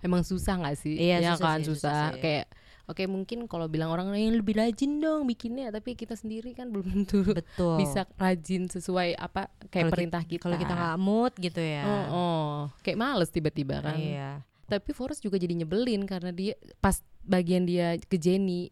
emang susah nggak sih? Iya, ya susah kan sih, susah susah. sih. Kayak Oke mungkin kalau bilang orang yang lebih rajin dong bikinnya, tapi kita sendiri kan belum tentu betul bisa rajin sesuai apa kayak ki- perintah kita. kalau kita nggak mood gitu ya oh, oh. kayak males tiba-tiba kan. iya Tapi Forrest juga jadi nyebelin karena dia pas bagian dia ke Jenny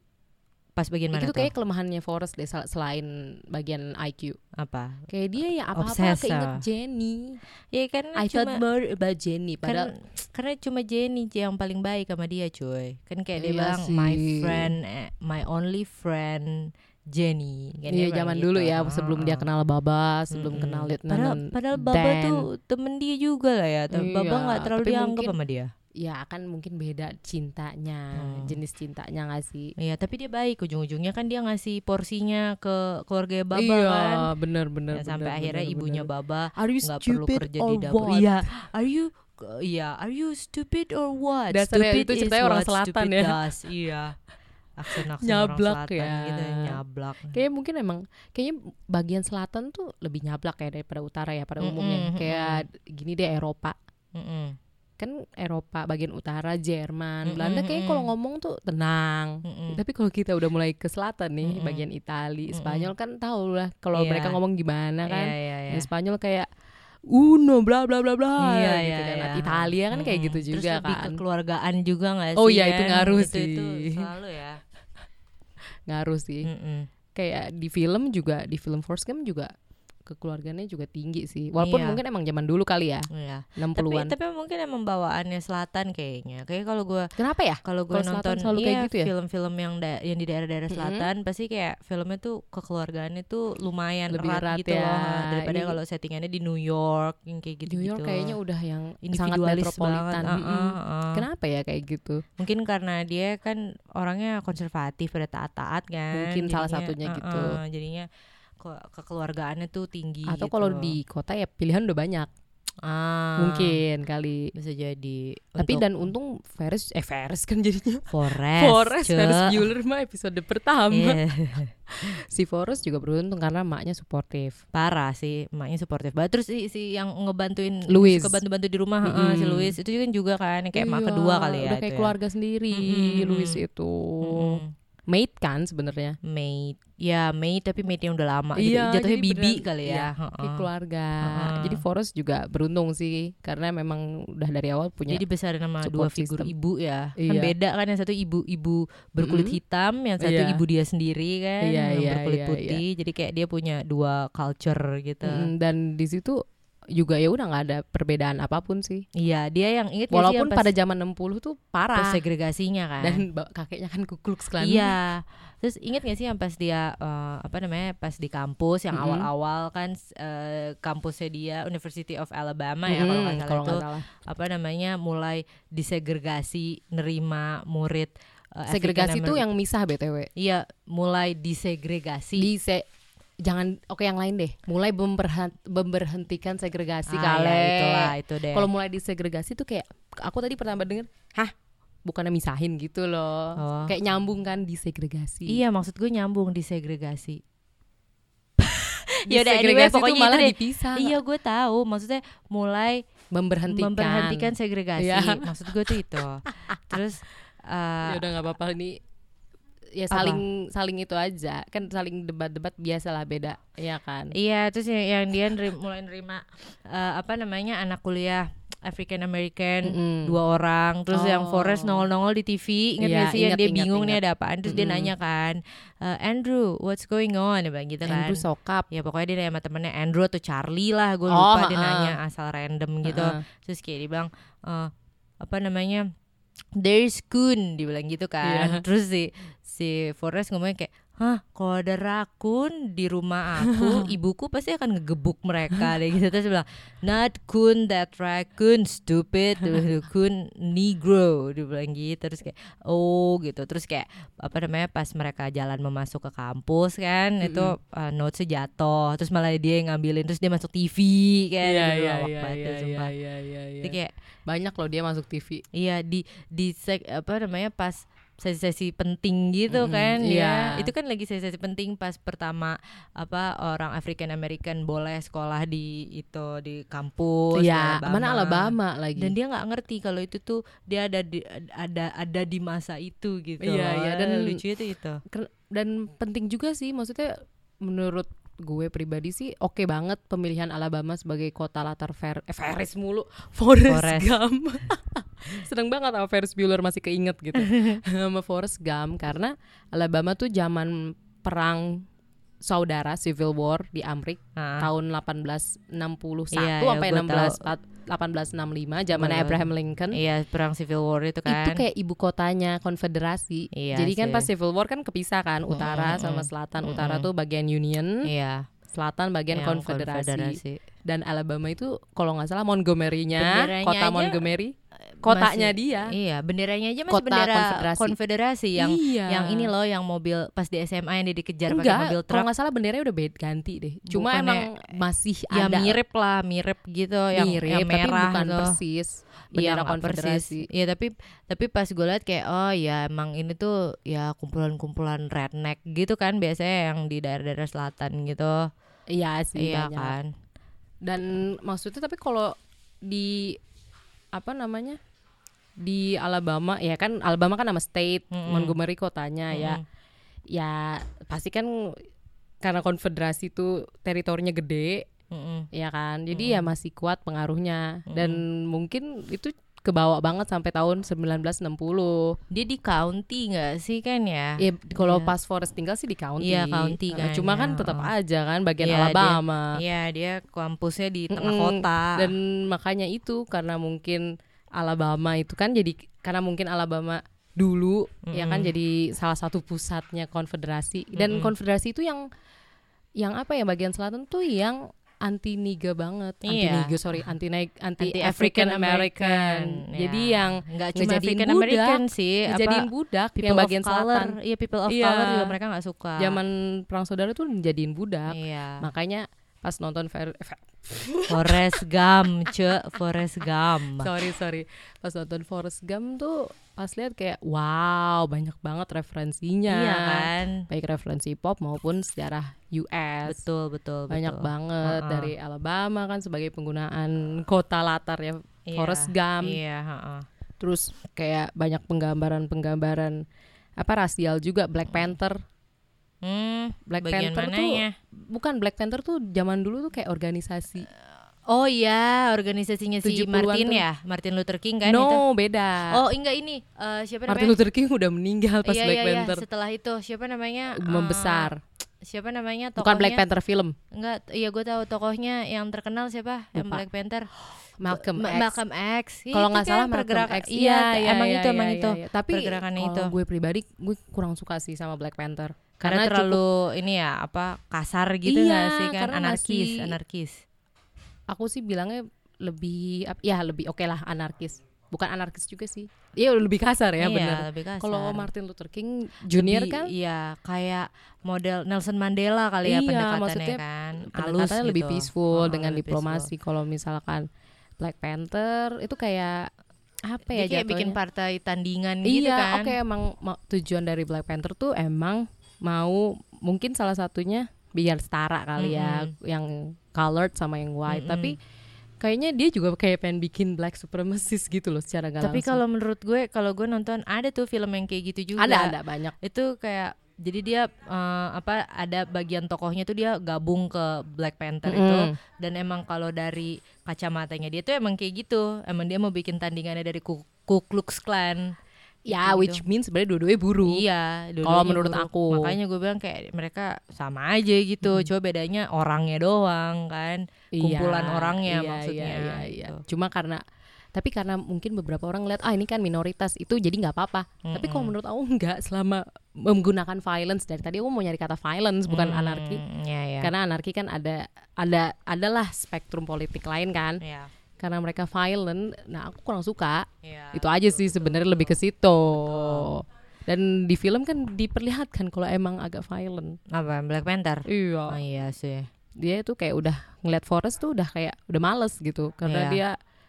pas bagian mana itu kayak kelemahannya Forrest deh sel- selain bagian IQ. apa Kayak dia ya apa-apa keinget ah. Jenny. ya karena I cuma thought more about Jenny padahal karena cuma Jenny yang paling baik sama dia cuy kan kayak dia Iya bilang my sih. friend eh, my only friend Jenny kan dia Iya zaman gitu. dulu ya sebelum dia Heeh. kenal Baba, sebelum Mm-mm. kenal Lieutenant padahal padahal Baba Dan. tuh temen dia juga lah ya tapi Baba Iya, nggak terlalu dianggap mungkin- sama dia ya kan mungkin beda cintanya, Hmm. jenis cintanya gak sih? Iya tapi dia baik ujung-ujungnya kan dia ngasih porsinya ke keluarga Baba iya, kan bener bener. Ya, sampai bener, akhirnya bener, ibunya bener. Baba nggak perlu kerja di dapur iya are you iya are you stupid or what Dasarnya stupid itu is ceritanya orang selatan ya. does. iya aksen-aksen Nyablak orang selatan ya. gitu nyablak Kayaknya mungkin emang kayaknya bagian selatan tuh lebih nyablak ya daripada utara ya pada umumnya. mm-mm. Kayak gini deh Eropa. Mm-mm. Kan Eropa bagian utara Jerman, Mm-mm, Belanda kayaknya kalau ngomong tuh tenang. Mm-mm. Tapi kalau kita udah mulai ke selatan nih, Mm-mm. bagian Itali, Mm-mm. Spanyol kan tahu lah kalau Iya. mereka ngomong gimana kan. Iya, iya, iya. Yang Spanyol kayak uno bla bla bla bla Iya, gitu iya, kan. iya. Italia kan kayak Mm-mm. gitu Terus juga lebih kan. kekeluargaan juga gak sih Oh iya, itu kan? ngaruh itu, itu sih. selalu ya Ngaruh sih. Mm-mm. Kayak di film juga di film Forrest Gump juga kekeluargaannya juga tinggi sih. Walaupun Iya. mungkin emang zaman dulu kali ya, Iya. 60-an. Tapi tapi mungkin emang bawaannya selatan kayaknya. Kayak kalau gua Kenapa ya? kalau gue nonton selalu kayak iya, gitu ya? film-film yang da- yang di daerah-daerah selatan pasti kayak filmnya tuh kekeluargaannya tuh lumayan Lebih erat, erat gitu ya. loh daripada kalau settingannya di New York yang kayak gitu New York kayaknya udah yang sangat metropolitan. banget. uh, uh, uh. Kenapa ya kayak gitu? Mungkin karena dia kan orangnya konservatif pada taat-taat kan. Mungkin salah jadinya, satunya uh, gitu. uh, jadinya ke- kekeluargaannya tuh tinggi. Atau gitu kalau di kota ya pilihan udah banyak. ah, Mungkin kali. bisa jadi. Tapi Untuk dan untung Ferris eh Ferris kan jadinya Forest, Forrest Cek. Ferris Bueller mah episode pertama. Iya. Si Forrest juga beruntung karena maknya suportif. parah sih emaknya suportif banget terus si, si yang ngebantuin Louis. suka bantu-bantu di rumah heeh, si Mm-mm. Louis itu juga juga kan kayak Iya, kedua kali ya Udah kayak ya. keluarga sendiri Mm-mm, Louis mm-mm. itu. Maid kan sebenarnya. maid ya maid tapi maid yang udah lama Iya, gitu jatuhnya jadi bibi beneran- kali iya, ya heeh. keluarga. Heeh. Jadi Forrest juga beruntung sih karena memang udah dari awal punya jadi besarin sama support dua figur system. ibu ya kan Iya. beda kan yang satu ibu-ibu berkulit Mm-mm. hitam yang satu Iya. ibu dia sendiri kan Iya, yang iya, berkulit iya, putih jadi kayak dia punya dua culture gitu Mm, dan di situ juga ya udah nggak ada perbedaan apa pun sih. iya dia yang inget Walaupun pada zaman 60 tuh parah segregasinya kan dan kakeknya kan kuklux klan. Iya. Terus inget gak sih yang pas dia eh, apa namanya pas di kampus yang awal-awal kan eh, kampusnya dia University of Alabama ya kalau nggak Mm, salah kalau itu nggak salah. apa namanya mulai disegregasi nerima murid eh, Segregasi itu yang misah BTW. iya mulai disegregasi Di se jangan oke yang lain deh. Mulai memberhen- memberhentikan segregasi Ah, kali. ya, itulah itu deh Kalau mulai disegregasi tuh kayak aku tadi pertama denger, "Hah, bukannya misahin gitu loh." Oh. Kayak nyambung kan disegregasi. iya maksud gue nyambung disegregasi ya udah anyway pokoknya malah itu dipisah. iya gue tahu maksudnya mulai memberhentikan. memberhentikan segregasi Iya. maksud gue tuh itu terus eh, ya udah nggak apa-apa nih ya Apa? saling saling itu aja kan saling debat-debat biasalah beda ya kan iya terus yang, yang dia neri- mulai nerima eh, apa namanya anak kuliah African American Mm-mm. dua orang terus yang Oh. Forrest nongol-nongol di TV ingat Iya, gak sih yang dia ingat, bingung nih ingat. ada apaan terus dia Mm-mm. nanya kan eh, Andrew what's going on dia bilang gitu kan Andrew sokap ya pokoknya dia nanya sama temennya Andrew atau Charlie lah gue Oh, lupa dia nanya asal random gitu Heeh. terus kayak dia bilang eh, apa namanya there's Kun dia bilang gitu kan Iya. terus si si Forrest ngomongnya kayak hah kalau ada rakun di rumah aku ibuku pasti akan ngegebuk mereka deh gitu. Terus dia bilang not Kun that raccoon stupid Kun negro dia bilang gitu. Terus kayak oh gitu. Terus kayak apa namanya pas mereka jalan memasuk ke kampus kan itu uh, notesnya jatuh. Terus malah dia yang ngambilin terus dia masuk TV kan iya Itu iya lawak iya banget iya iya sumpah. iya iya iya. Jadi kayak banyak loh dia masuk TV Iya di di seg, apa namanya pas sesi-sesi penting gitu Mm-mm, kan iya. ya itu kan lagi sesi-sesi penting pas pertama apa orang African American boleh sekolah di itu di kampus di Iya, mana Alabama lagi. dan dia nggak ngerti kalau itu tuh dia ada di ada ada di masa itu gitu Iya, iya, dan- dan lucu itu itu dan penting juga sih maksudnya menurut gue pribadi sih oke banget pemilihan Alabama sebagai kota latar Fer eh, Ferris mulu. Forrest, Forrest. Gump. Seneng banget sama Ferris Bueller masih keinget gitu. Sama Forrest Gump karena Alabama tuh zaman perang saudara Civil War di Amrik Nah, tahun 1861 Iya, iya, sampai gua 16 1865 zaman Gua- Abraham Lincoln iya perang Civil War itu kan itu kayak ibu kotanya konfederasi. Iya Jadi kan sih. pas Civil War kan kepisah kan utara sama selatan. Utara tuh bagian Union, iya selatan bagian konfederasi. konfederasi. Dan Alabama itu kalau nggak salah Montgomery-nya, kota aja Montgomery, kotanya Masih- dia. Iya, benderanya aja masih Kota bendera konfederasi. konfederasi, yang Iya. yang ini loh yang mobil pas di SMA yang dia dikejar pakai mobil kalau truk. nggak salah benderanya udah beda ganti deh. Cuma Bukannya- emang masih Ya ada mirip lah, mirip gitu yang mirip, yang tapi merah bukan tuh. persis Iya, bendera nggak konfederasi. Iya, tapi tapi pas gue liat kayak oh ya emang ini tuh ya kumpulan-kumpulan redneck gitu kan biasanya yang di daerah-daerah selatan gitu. Iya sih iya banyak. kan. dan maksudnya tapi kalau di apa namanya di Alabama ya kan Alabama kan nama state Mm-mm. Montgomery kotanya ya ya pasti kan karena konfederasi itu teritorinya gede Mm-mm. ya kan jadi ya masih kuat pengaruhnya dan mungkin itu kebawa banget sampai tahun 1960 Dia di county nggak sih kan ya? ya kalau Iya. pas Forrest tinggal sih di county Iya, county Nah, kan, cuma kan ya, tetap aja kan bagian dia- Alabama Iya dia kampusnya di tengah Mm-mm. kota. dan makanya itu karena mungkin Alabama itu kan jadi karena mungkin Alabama dulu ya kan jadi salah satu pusatnya konfederasi dan konfederasi itu yang yang apa ya bagian selatan tuh yang anti niga banget anti Iya. niga sorry anti anti, Anti African American American. jadi Ya. yang nggak cuma African budak, American sih, ngejadiin apa, budak people yang bagian color. selatan Iya people of Iya. color juga mereka nggak suka. zaman perang saudara tuh dijadiin budak Iya. makanya pas nonton Fer- Forrest Gump, ce, Forrest Gump. sorry sorry pas nonton Forrest Gump tuh pas lihat kayak wow banyak banget referensinya Iya kan? baik referensi pop maupun sejarah US Betul betul banyak betul. banget Ha-ha. dari Alabama kan sebagai penggunaan kota latar ya Iya, Forrest Gump Iya, ha-ha. terus kayak banyak penggambaran-penggambaran apa rasial juga Black Panther Hmm, Black bagian Panther mananya? bukan Black Panther tuh zaman dulu tuh kayak organisasi Oh iya, organisasinya si 70-an Martin tuh. ya, Martin Luther King kan itu. no beda Oh enggak ini eh, siapa Martin namanya? Luther King udah meninggal pas iya, Black iya, iya. Panther Setelah itu siapa namanya? Eh, membesar siapa namanya tokohnya? bukan Black Panther film Enggak, iya gue tahu tokohnya yang terkenal siapa? Yang. Black Panther. Malcolm Ma- X Malcolm X. Iya, kalau nggak kan salah Malcolm X Iya, emang itu emang iya, itu. iya. tapi pergerakannya itu. gue pribadi gue kurang suka sih sama Black Panther Karena, cukup- terlalu ini ya apa kasar gitu Iya, nggak sih kan? karena anarkis, masih- anarkis. aku sih bilangnya lebih ya lebih oke lah anarkis. Bukan anarkis juga sih. Iya lebih kasar ya Iya, benar kalau Martin Luther King Junior Lebih- kan? Iya, kayak model Nelson Mandela kali ya Iya, pendekatannya maksudnya kan. pendekatannya Halus lebih gitu. peaceful Oh, dengan lebih diplomasi. Kalau misalkan Black Panther itu kayak apa Dia ya kayak bikin partai tandingan gitu iya, kan. oke emang ma- tujuan dari Black Panther tuh emang mau mungkin salah satunya biar setara kali ya, yang colored sama yang white. Mm-mm. Tapi kayaknya dia juga kayak pengen bikin black supremacist gitu loh secara gak Tapi kalau menurut gue, kalau gue nonton ada tuh film yang kayak gitu juga. ada ada banyak. Itu kayak jadi dia eh, apa ada bagian tokohnya tuh dia gabung ke Black Panther itu Mm-mm. dan emang kalau dari kacamatanya dia tuh emang kayak gitu. Emang dia mau bikin tandingannya dari Ku, Ku Klux Klan. Ya, Gitu. which means sebenarnya dua-duanya buruk. Iya, Kalau dua-duanya menurut buruk. aku. Makanya gue bilang kayak mereka sama aja gitu. Coba bedanya orangnya doang kan. Iya, Kumpulan orangnya iya, maksudnya. Iya, iya, iya. gitu. Cuma karena tapi karena mungkin beberapa orang lihat ah ini kan minoritas itu jadi nggak apa-apa. Tapi kalau menurut aku nggak selama menggunakan violence dari tadi aku mau nyari kata violence bukan Hmm, anarki. Iya, iya. Karena anarki kan ada ada adalah spektrum politik lain kan. Iya, Karena mereka violent, nah aku kurang suka. iya. Itu aja sih sebenarnya lebih ke situ. Dan di film kan diperlihatkan kalau emang agak violent. Apa Black Panther? Iya. Oh iya sih. Dia tuh kayak udah ngeliat Forest tuh udah kayak udah males gitu karena Iya. dia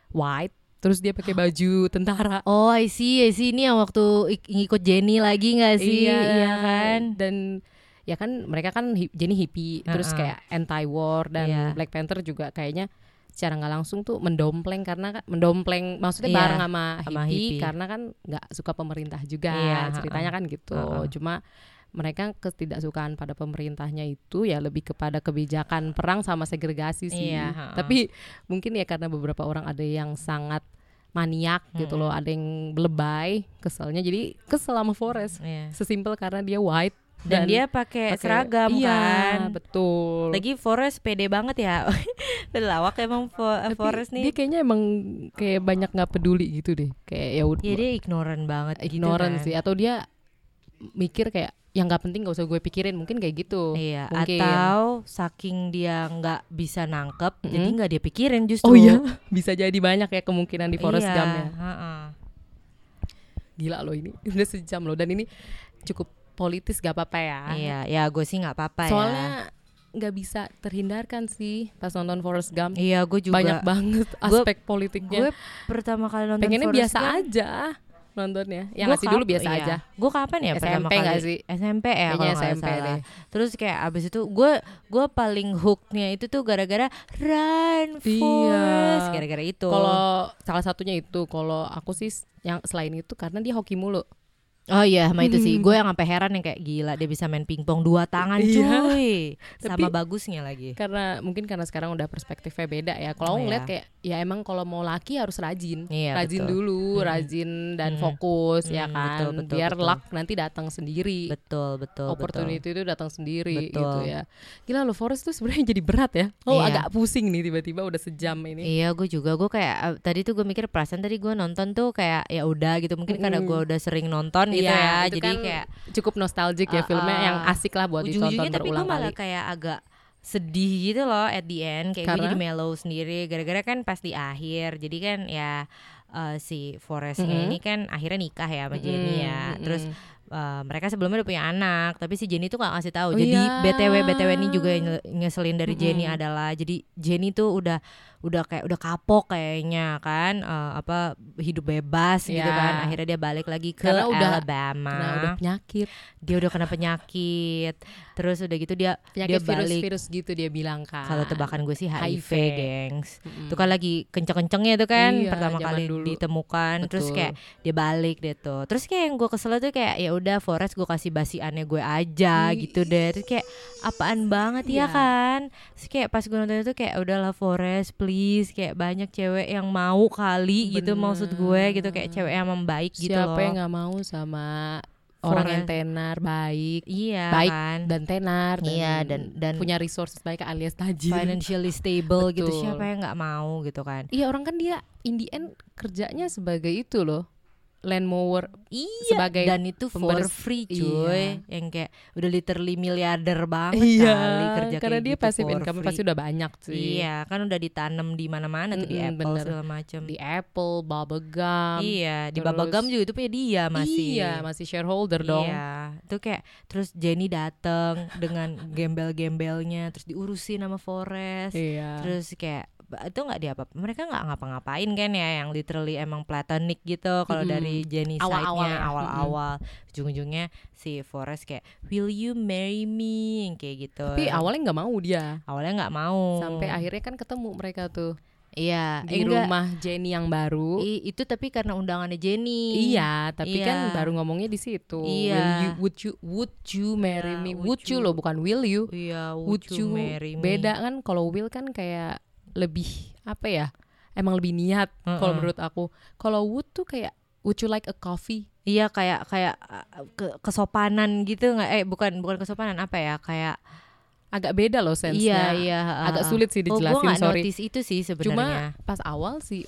white terus dia pakai baju tentara Oh, I see, I see. Ini yang waktu ik- ngikut Jenny lagi nggak sih? Iya, kan? dan ya kan mereka kan hi- Jenny hippie terus Uh-uh. kayak anti war dan Iya. Black Panther juga kayaknya secara nggak langsung tuh mendompleng karena kan mendompleng maksudnya Iya, bareng sama sama hippie, hippie. karena kan nggak suka pemerintah juga Iya, ceritanya uh-uh. kan gitu Uh-uh. cuma mereka ketidaksukaan pada pemerintahnya itu ya lebih kepada kebijakan perang sama segregasi sih Iya, uh-uh. tapi mungkin ya karena beberapa orang ada yang sangat maniak gitu loh ada yang lebay keselnya jadi kesel sama Forest Iya. sesimpel karena dia white Dan, dia pakai seragam iya, kan. betul Lagi Forest pede banget ya. Lawak emang Tapi Forest dia nih. kayaknya emang kayak banyak nggak peduli gitu deh kayak ya udah Ya dia ignoran banget gitu sih kan. atau dia mikir kayak yang nggak penting gak usah gue pikirin mungkin kayak gitu Iya, mungkin. atau saking dia nggak bisa nangkep, jadi Mm-mm. nggak dia pikirin justru. oh iya bisa jadi banyak ya kemungkinan di Forest Iya, Gump ya gila loh ini udah sejam loh dan ini cukup politis gak apa-apa ya Iya, ya gue sih nggak apa-apa ya. soalnya nggak bisa terhindarkan sih pas nonton Forest Gump Iya, gue juga. banyak banget Gua- aspek politiknya Gue pertama kali nonton pengennya Forrest biasa Gump, aja nontonnya yang gua ngasih dulu biasa iya. aja Gue kapan ya pertama SMP kali? nggak sih? SMP ya Kayaknya kalau SMP salah. deh. Terus kayak abis itu gue gue paling hooknya itu tuh gara-gara Run Iya. Forest gara-gara itu. kalau salah satunya itu kalau aku sih yang selain itu karena dia hoki mulu Oh iya sama itu sih Gue yang sampai heran yang kayak gila Dia bisa main pingpong dua tangan Iya. cuy Sama Tapi- bagusnya lagi karena mungkin karena sekarang udah perspektifnya beda ya kalau Oh, ngeliat iya. kayak ya emang kalau mau laki harus rajin Iya, rajin betul. dulu Mm. rajin dan Mm. fokus ya Mm, kan betul, betul, biar betul. luck nanti datang sendiri Betul betul opportunity itu datang sendiri Betul. gitu ya gila lo Forest tuh sebenarnya jadi berat ya oh Iya. agak pusing nih tiba-tiba udah sejam ini Iya gue juga gue kayak eh, tadi tuh gue mikir perasaan tadi gue nonton tuh kayak ya udah gitu mungkin karena Mm-mm. gue udah sering nonton gitu Iya, ya itu jadi kan kayak cukup nostalgic ya Uh, filmnya uh, yang asik lah buat ditonton ujung-ujungnya tapi gue berulang malah kali kayak agak sedih gitu loh at the end kayak gue Karena? jadi mellow sendiri gara-gara kan pas di akhir jadi kan ya eh, si Forestnya Mhm. ini kan akhirnya nikah ya sama Jenny ya Mm-mm, terus mm-mm. eh, mereka sebelumnya udah punya anak tapi si Jenny tuh gak ngasih tahu Oh jadi iya. btw btw ini juga ngeselin dari Jenny Mm-mm. adalah jadi Jenny tuh udah udah kayak udah kapok kayaknya kan eh, apa hidup bebas gitu Iya. kan. Akhirnya dia balik lagi ke Karena udah- Alabama. Karena udah penyakit. Dia udah kena penyakit. Terus udah gitu dia penyakit dia balik. virus-virus gitu dia bilang kan. Kalau tebakan gue sih HIV, HIV. gengs. Itu kan lagi kenceng-kencengnya tuh kan Iya, pertama kali dulu. ditemukan. Terus Betul. kayak dia balik deh tuh. Terus kayak yang gue kesel tuh kayak ya udah Forest gue kasih basiannya gue aja gitu deh. Terus kayak apaan banget ya Iya. kan? Terus kayak pas gue nonton itu kayak udahlah Forest please kayak banyak cewek yang mau kali gitu Bener. maksud gue gitu. Kayak cewek yang membaik gitu siapa loh. yang nggak mau sama orang yang Forest. tenar baik iya baik kan. dan tenar dan, Iya, dan- dan- punya resources baik alias tajir. financially stable gitu. Siapa yang nggak mau gitu kan. Iya orang kan dia in the end kerjanya sebagai itu loh land mower Iya sebagai dan itu for free Iya. cuy yang kayak udah literally miliarder banget iya kali kerja karena kayak dia gitu passive income free. pasti udah banyak sih iya kan udah ditanam di mana-mana tuh di Mm-mm, Apple bener. segala macam di Apple bubblegum iya di terus- Babagam juga itu punya dia masih iya masih shareholder dong Iya, itu kayak terus Jenny dateng dengan gembel-gembelnya, terus diurusin sama Forest, iya terus kayak itu nggak dia apa mereka nggak ngapa-ngapain kan ya yang literally emang platonic gitu kalau Mm-mm. dari Jenny Awal-awal ya. awal-awal ujung-ujungnya si Forest kayak will you marry me yang kayak gitu tapi awalnya nggak mau dia awalnya nggak mau sampai akhirnya kan ketemu mereka tuh iya di enggak. rumah Jenny yang baru I- itu tapi karena undangannya Jenny Iya, tapi kan Iya. baru ngomongnya di situ. Iya. Will you, would you, would you marry Iya, me? would Would you you. loh, bukan will you. iya Would you, marry me beda kan? Kalau will kan kayak lebih apa ya? Emang lebih niat. Kalau Mm-mm. menurut aku. Kalau would tuh kayak would you like a coffee? Iya kayak kayak uh, ke, kesopanan gitu nggak eh bukan bukan kesopanan apa ya kayak Agak beda loh iya sense-nya. iya Agak uh, sulit sih oh, dijelasin, gua nggak sorry. notice itu sih Cuma sebenarnya pas awal si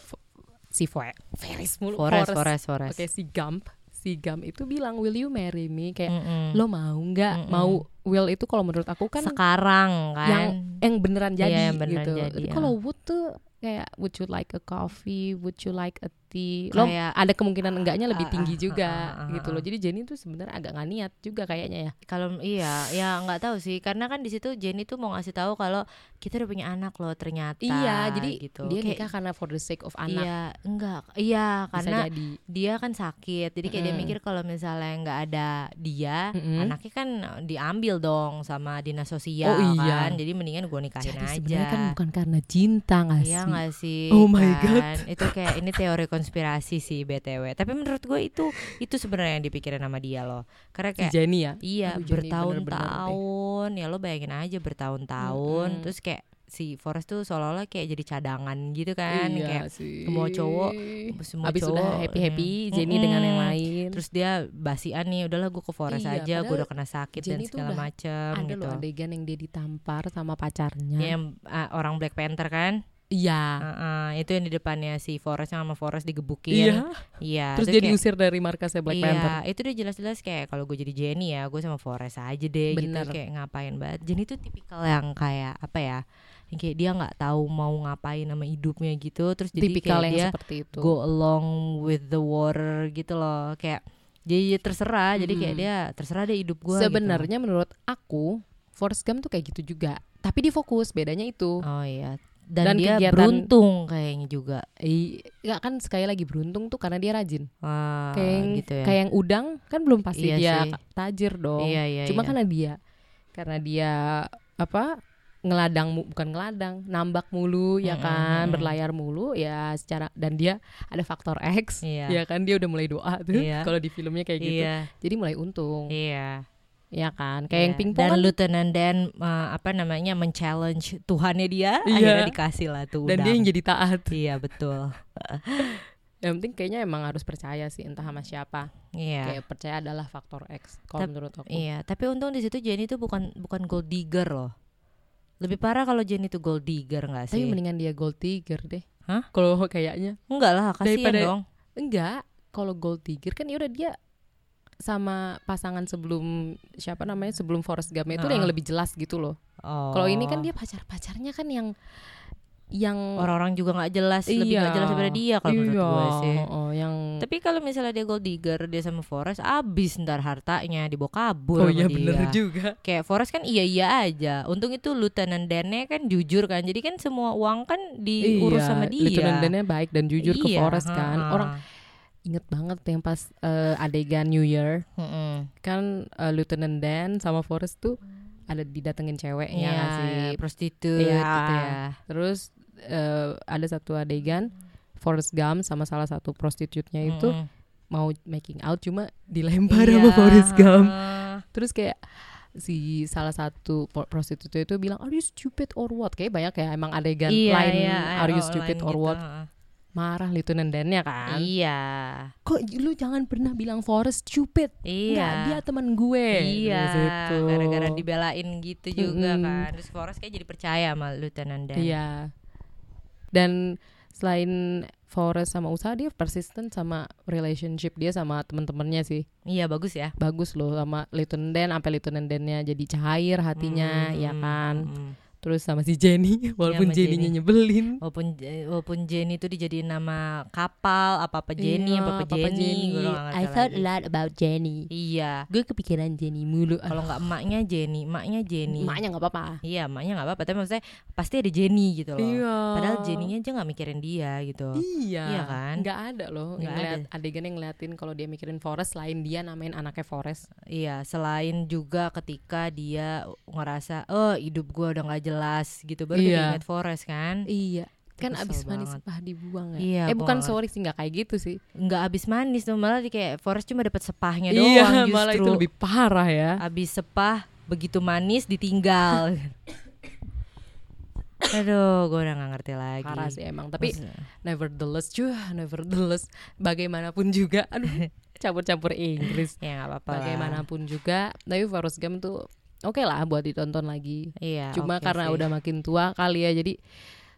si Fo- Ferris mulu Forest Forest Forest Oke, si Gump, si Gump itu bilang will you marry me? Kayak Mm-mm. lo mau nggak? Mm-mm. Mau will itu kalau menurut aku kan sekarang kan yang yang beneran Iya, jadi yang beneran gitu. jadi, ya. kalau would tuh kayak would you like a coffee, would you like a 50 lo Kayak- ada kemungkinan enggaknya lebih Ah, tinggi ah, juga ah, gitu loh jadi Jenny tuh sebenarnya agak nggak niat juga kayaknya ya Kalau iya, ya nggak tahu sih, karena kan di situ Jenny tuh mau ngasih tahu kalau kita udah punya anak loh ternyata. iya jadi gitu. dia Kayak- nikah karena for the sake of anak Iya, enggak, iya karena jadi dia kan sakit, jadi kayak dia Mm-mm. mikir kalau misalnya nggak ada dia, Mm-mm. anaknya kan diambil dong sama dinas sosial Oh, iya. kan, jadi mendingan gue nikahin jadi aja. sebenarnya kan bukan karena cinta nggak Iya sih nggak sih? Oh my kan? Itu kayak ini teori konspirasi sih btw. Tapi menurut gue itu itu sebenarnya yang dipikirin sama dia loh. Karena kayak Jenny ya? iya bertahun-tahun. ya lo bayangin aja bertahun-tahun. Mm-mm. terus kayak si Forest tuh seolah-olah kayak jadi cadangan gitu kan. Iya kayak sih. semua cowok semua Abis cowok. udah happy happy mm, Jenny dengan yang lain. Terus dia basian nih udahlah gue ke Forest Iya, aja gue udah kena sakit Jenny dan segala macem ada gitu. loh adegan yang dia ditampar sama pacarnya. Yang ah, orang Black Panther kan iya Heeh, itu yang di depannya si Forest sama Forest digebukin iya iya terus dia diusir dari markasnya Black iya, Panther itu dia jelas-jelas kayak kalau gue jadi Jenny ya, gue sama Forest aja deh Bener. gitu kayak ngapain banget. Jenny tuh tipikal yang kayak apa ya? Yang kayak dia nggak tahu mau ngapain sama hidupnya gitu, terus jadi tipikal kayak yang dia seperti itu go along with the water gitu loh, kayak jadi terserah, jadi kayak Mm-mm. dia terserah deh hidup gue. sebenarnya menurut aku Forrest Gump tuh kayak gitu juga tapi dia fokus bedanya itu Oh iya. Dan, Dan dia kegiatan- beruntung kayaknya juga. I, nggak kan sekali lagi beruntung tuh karena dia rajin Wah, kayak yang, gitu ya. kayak yang udang kan belum pasti Iya dia sih. tajir dong Iya, iya, cuma iya. karena dia karena dia apa ngeladang bukan ngeladang nambak mulu ya kan berlayar mulu ya secara dan dia ada faktor X Iya. ya kan dia udah mulai doa tuh Iya. kalau di filmnya kayak gitu Iya, jadi mulai untung iya. Ya kan? Kayak yang Iya. pingpong dan kan Lieutenant Dan uh, apa namanya men-challenge Tuhannya dia Iya. akhirnya dikasih lah tuh dan dia yang jadi taat. Iya betul. Yang penting kayaknya emang harus percaya sih entah sama siapa. Iya. Kayak percaya adalah faktor X kalau menurut aku. iya tapi untung di situ Jenny tuh bukan bukan gold digger loh. Lebih parah kalau Jenny tuh gold digger nggak tapi sih? mendingan dia gold digger deh. Hah? kalau kayaknya. Enggak lah kasihan Daripada- dong. Enggak kalau gold digger kan ya udah dia sama pasangan sebelum siapa namanya sebelum Forrest Gump itu Heeh. yang lebih jelas gitu loh oh. kalau ini kan dia pacar pacarnya kan yang yang orang-orang juga nggak jelas lebih nggak Iya. jelas daripada dia kalau menurut Iya, gue sih oh, yang tapi kalau misalnya dia gold digger dia sama Forest abis ntar hartanya dibawa kabur oh iya dia. bener juga kayak Forrest kan iya iya aja untung itu lieutenant Dan-nya kan jujur kan jadi kan semua uang kan diurus Iya, sama dia Lieutenant Dan-nya baik dan jujur ke Iya, Forrest kan ha-ha. orang inget banget yang pas eh, adegan New Year Mm-mm. kan eh, Lieutenant Dan sama Forrest tuh ada didatengin ceweknya Iya, nggak sih prostitut Iya. gitu ya terus eh, ada satu adegan Forrest Gump sama salah satu prostitutnya itu Mm-mm. mau making out cuma dilempar Iya, sama Forrest Gump terus kayak si salah satu pro- prostitutnya itu bilang are you stupid or what kayak banyak ya emang adegan Iya, lain iya, are you oh, stupid or gitu, what. Marah Lieutenant Dan-nya kan iya kok lu jangan pernah bilang Forrest stupid iya Nggak, dia teman gue Iya, Di situ. gara-gara dibelain gitu juga kan. Terus Forrest kayak jadi percaya sama Lieutenant Dan. Iya. Dan selain Forrest sama usaha dia persisten sama relationship dia sama teman-temannya sih. Iya, bagus ya. Bagus loh sama Lieutenant Dan sampai Lieutenant Dan-nya jadi cair hatinya ya Hmm, kan. hmm. Terus sama si Jenny walaupun sama Jenny-nya Jenny. nyebelin. Walaupun walaupun Jenny itu dijadiin nama kapal, apa-apa Jenny, Iya, apa-apa Papa Jenny, gue nggak ngerti I thought a lot about Jenny. Iya. Gue kepikiran Jenny mulu. Kalau nggak emaknya Jenny, emaknya Jenny. Emaknya nggak apa-apa. Iya, emaknya nggak apa-apa, tapi maksudnya pasti ada Jenny gitu loh. Iya. Padahal Jenny-nya aja nggak mikirin dia gitu. Iya, Iya kan? Nggak ada loh. Nggak ngeliat, adegan yang ngeliatin kalau dia mikirin Forrest selain dia namain anaknya Forrest. Iya, selain juga ketika dia ngerasa, oh hidup gua udah nggak jelas gitu, baru Iya. ingat Forest kan, Iya. Kan abis manis banget. sepah dibuang ya. Iya, eh bukan nggak sorry sih nggak kayak gitu sih. nggak habis manis tuh malah di kayak Forest cuma dapat sepahnya doang iya, justru. malah itu lebih parah ya. Habis sepah begitu manis ditinggal. Aduh, gue udah gak ngerti lagi. Parah sih emang. Tapi Maksudnya- nevertheless, cuy, nevertheless, bagaimanapun juga, aduh, campur-campur Inggris. ya nggak apa-apa. lah. Bagaimanapun juga, tapi Forrest Gump tuh oke lah buat ditonton lagi. Iya. Cuma oke karena sih. udah makin tua kali ya, jadi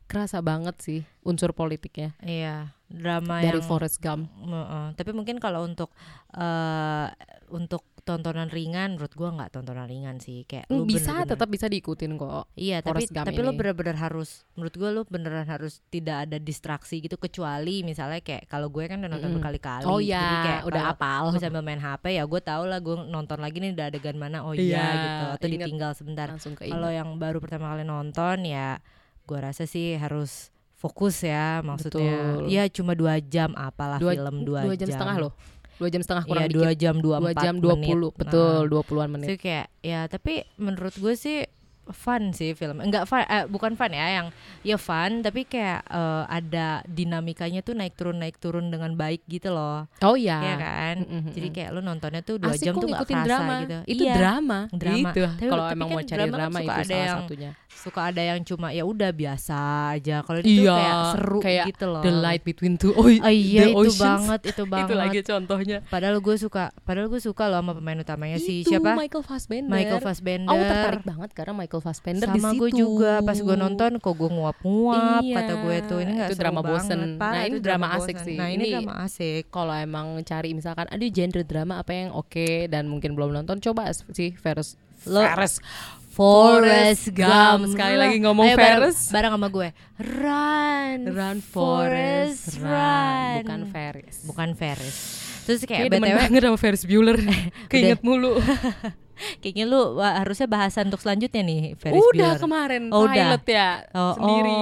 kerasa banget sih unsur politiknya Iya, drama dari yang Forrest Gump. Heeh. Tapi mungkin kalau untuk eh untuk tontonan ringan menurut gua nggak tontonan ringan sih kayak Hmm, lu bisa bener-bener- tetap bisa diikutin kok Iya tapi Gump tapi lo ini. bener-bener harus menurut gue lo beneran harus tidak ada distraksi gitu kecuali misalnya kayak kalau gue kan udah nonton berkali-kali oh jadi ya kayak udah apal. gue sambil main HP ya gue tau lah gue nonton lagi nih udah adegan mana oh iya, Iya, gitu atau inget. ditinggal sebentar. Kalau yang baru pertama kali nonton ya gue rasa sih harus fokus ya maksudnya. Betul. ya cuma dua jam apalah dua, film dua, dua jam, setengah loh dua jam setengah kurang dikit. dua jam dua dua jam dua puluh. Betul dua puluhan menit. Itu kayak ya tapi menurut gue sih fun sih film. Enggak fun eh, bukan fun ya yang ya fun tapi kayak eh, ada dinamikanya tuh naik turun naik turun dengan baik gitu loh. Oh ya ya kan? Mm, mm, jadi kayak lu nontonnya tuh dua Asik jam tuh gak ngikutin kerasa drama. gitu. Itu Iya, drama. drama. gitu. Tapi- kalau emang kan mau cari drama kan drama suka itu ada salah yang satunya. suka ada yang cuma ya udah biasa aja. Kalau ini tuh Iya, kayak seru kayak gitu loh. The light between two oh, Oh iya the itu oceans. banget itu banget itu lagi contohnya. Padahal gue suka padahal gue suka loh sama pemain utamanya si itu siapa? Michael Fassbender. Michael Fassbender. Aku tertarik banget karena Michael Fassbender di sama situ. gue juga pas gue nonton kok gue nguap-nguap Iya, kata gue tuh ini nggak itu drama banget. bosen. Parah, Nah, ini itu drama asik bosen. sih. nah ini, Ini- drama asik. Kalau emang cari misalkan ada genre drama apa yang oke dan mungkin belum nonton coba sih Ferris. Ferris Forrest Gump. Sekali lagi ngomong Ayo, Ferris. bareng, sama gue. Run Run Forest run. Run. Bukan Ferris. Bukan Ferris. Terus kayak Kayak demen btw banget sama Ferris Bueller. Keinget mulu kayaknya lu wah, harusnya bahasan untuk selanjutnya nih Ferris Udah Bueller. kemarin Oh, udah. pilot ya Oh, Sendiri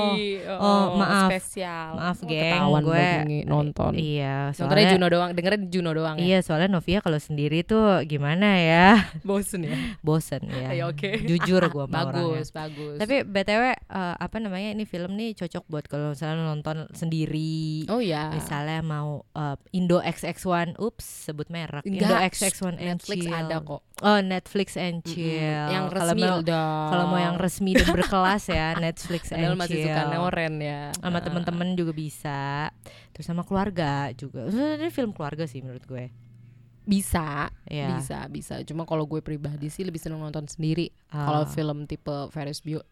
oh, maaf. Spesial maaf Oh, geng ketahuan gue nonton iya Nontonnya soalnya Juno doang Dengerin Juno doang ya iya soalnya Novia kalau sendiri tuh gimana ya Bosen ya bosen ya Ayo, oke. jujur gue sama orangnya Bagus Bagus Tapi btw eh, apa namanya ini film nih cocok buat kalau misalnya nonton sendiri. Oh ya Misalnya mau eh, Indo XX1, ups sebut merek. Indo Enggak, XX1 and Netflix Chill. ada kok Oh Netflix and Mm-mm. Chill. Yang Kalau resmi mau- udah Kalau mau yang resmi dan berkelas ya Netflix Padahal and masih Chill. suka neoren ya Sama Ah. temen-temen juga bisa. Terus sama keluarga juga. Ini film keluarga sih menurut gue. Bisa Ya. Bisa Bisa Cuma kalau gue pribadi sih Lebih seneng nonton sendiri Ah. Kalau film tipe Ferris Bueller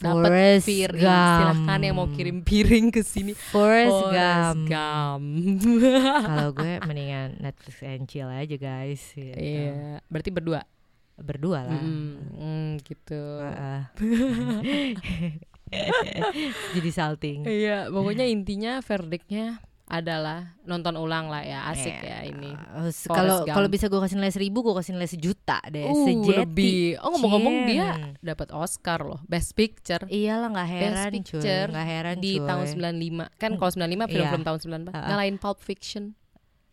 Dapat Forrest piring Gump. Silahkan yang mau kirim piring ke sini Forrest Gump. Gump. Kalau gue mendingan Netflix and Chill aja guys. Gitu. Iya Berarti berdua Berdua lah. Mm, mm, Gitu Heeh. Jadi salting. Iya pokoknya intinya verdictnya adalah nonton ulang lah ya asik ya ini Kalau kalau bisa gue kasih nilai seribu, gue kasih nilai sejuta deh. Uh, Sejati. lebih. Oh ngomong-ngomong dia dapat Oscar loh, Best Picture Iyalah nggak heran Best cuy, Picture nggak heran di cuy. tahun 95 kan kalau 95 film-film Iya. tahun 94 Uh-uh. ngalahin Pulp Fiction.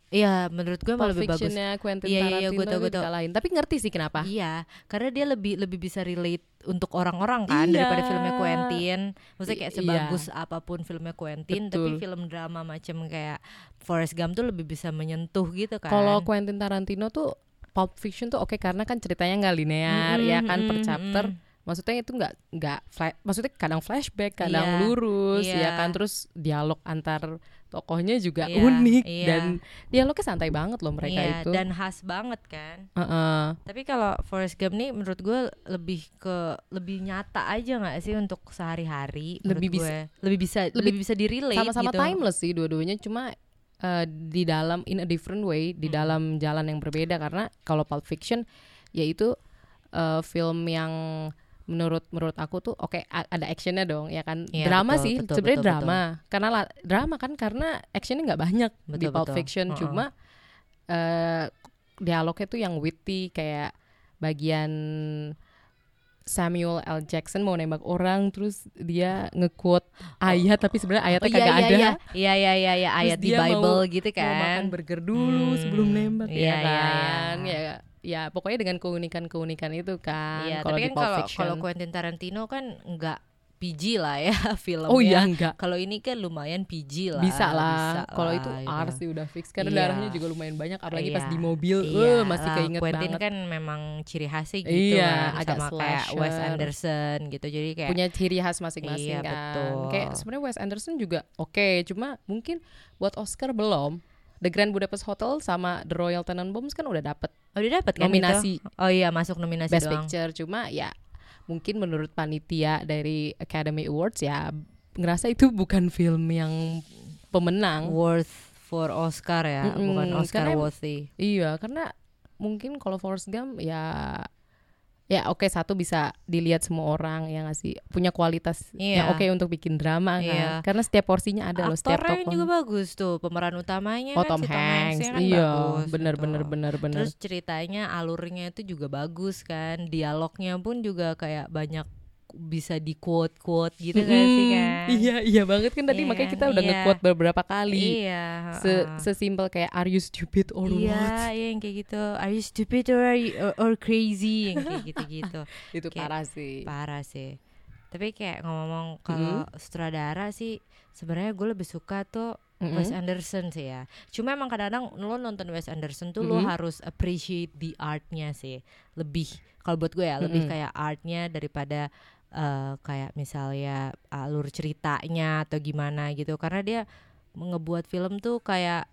Iya, menurut gue malah lebih bagus. Quentin Iya, iya, iya, tahu, itu gua tahu. dikalahin. Tapi ngerti sih kenapa? Iya, karena dia lebih lebih bisa relate untuk orang-orang kan Iya. daripada filmnya Quentin. Maksudnya kayak I- sebagus apa pun filmnya Quentin, tapi Betul. film drama macam kayak Forrest Gump tuh lebih bisa menyentuh gitu kan. Kalau Quentin Tarantino tuh Pulp Fiction tuh oke karena kan ceritanya nggak linear Mm-mm, ya kan per chapter. mm-mm. Maksudnya itu nggak nggak maksudnya kadang flashback, kadang Iya, lurus iya. ya kan terus dialog antar tokohnya juga Iya, unik iya. dan dialognya santai banget loh mereka Iya, itu. dan khas banget kan. Heeh. Tapi kalau Forrest Gump nih menurut gue lebih ke lebih nyata aja nggak sih untuk sehari-hari Lebih bisa- gue. lebih bisa lebih, lebih bisa direlate sama-sama gitu. timeless sih dua-duanya cuma eh, di dalam in a different way di Hmm. dalam jalan yang berbeda karena kalau Pulp Fiction yaitu eh, film yang menurut menurut aku tuh oke a- ada actionnya dong ya kan Iya, drama betul, sih betul, sebenarnya betul, drama karena la- drama kan karena actionnya nggak banyak di Betul, Pulp betul. Fiction Uh-uh. cuma eh, dialognya tuh yang witty kayak bagian Samuel L. Jackson mau nembak orang terus dia nge-quote ayat tapi sebenarnya ayatnya Oh iya kagak iya ada iya iya iya iya iya Terus ayat di dia mau- Bible gitu mau makan kan. burger dulu Hmm, sebelum nembak iya, ya iya, kan iya. ya ya pokoknya dengan keunikan-keunikan itu kan Iya, kalau tapi kan kalau kalau Quentin Tarantino kan enggak PG lah ya filmnya. oh iya enggak Kalau ini kan lumayan PG lah. bisa lah bisa kalau itu gitu. R sih udah fix karena Iya. darahnya juga lumayan banyak apalagi pas Iya, di mobil iya eh masih lah, keinget Quentin banget kan memang ciri khasnya gitu Iya, kan, agak sama kayak Wes slasher. Anderson gitu. Jadi kayak punya ciri khas masing-masing Iya, kan betul. kayak sebenarnya Wes Anderson juga oke cuma mungkin buat Oscar belum The Grand Budapest Hotel sama The Royal Tenenbaums kan udah dapet Oh, dia dapat kan nominasi itu? Oh iya, masuk nominasi Best doang. Picture cuma ya mungkin menurut panitia dari Academy Awards ya ngerasa itu bukan film yang pemenang Worth for Oscar ya, Mm-mm, bukan Oscar karena worthy. iya karena mungkin kalau Forrest Gump ya ya oke satu bisa dilihat semua orang yang ngasih punya kualitas yang Iya. oke untuk bikin drama kan. Iya. Karena setiap porsinya ada loh setiap tokoh. juga bagus tuh pemeran utamanya Oh kan Tom si Hanks, Hanks-nya kan iya bagus bener gitu. bener bener bener. Terus ceritanya alurnya itu juga bagus kan, dialognya pun juga kayak banyak bisa di quote quote gitu kan sih kan? Iya iya banget kan tadi Iya makanya kan? kita udah Iya. nge-quote beberapa kali. Iya. Se sesimpel kayak are you stupid or Iya, what? iya yang kayak gitu. Are you stupid or are you, or, or crazy yang kayak gitu-gitu. Itu Kayak parah sih. Parah sih. Tapi kayak ngomong kalau sutradara sih sebenarnya gue lebih suka tuh Mm-mm. Wes Anderson sih ya. Cuma emang kadang-kadang lo nonton Wes Anderson tuh lo Mm-mm. harus appreciate the artnya sih. Lebih kalau buat gue ya lebih Mm-mm. kayak artnya daripada eh, kayak misalnya alur ceritanya atau gimana gitu. Karena dia ngebuat film tuh kayak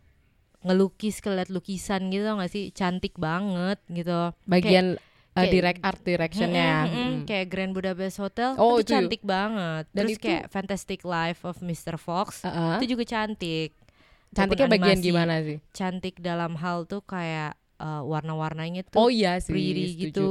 ngelukis keliat lukisan gitu nggak sih cantik banget gitu Bagian uh, kayak- direct art directionnya. Mm-mm, mm-mm. Mm. kayak Grand Budapest Hotel Oh, itu itu. cantik banget Dan terus itu- kayak Fantastic Life of Mr. Fox Uh-uh. itu juga cantik Cantiknya bagian gimana sih? cantik dalam hal tuh kayak eh, warna-warnanya Oh tuh iya sih. pretty setuju. gitu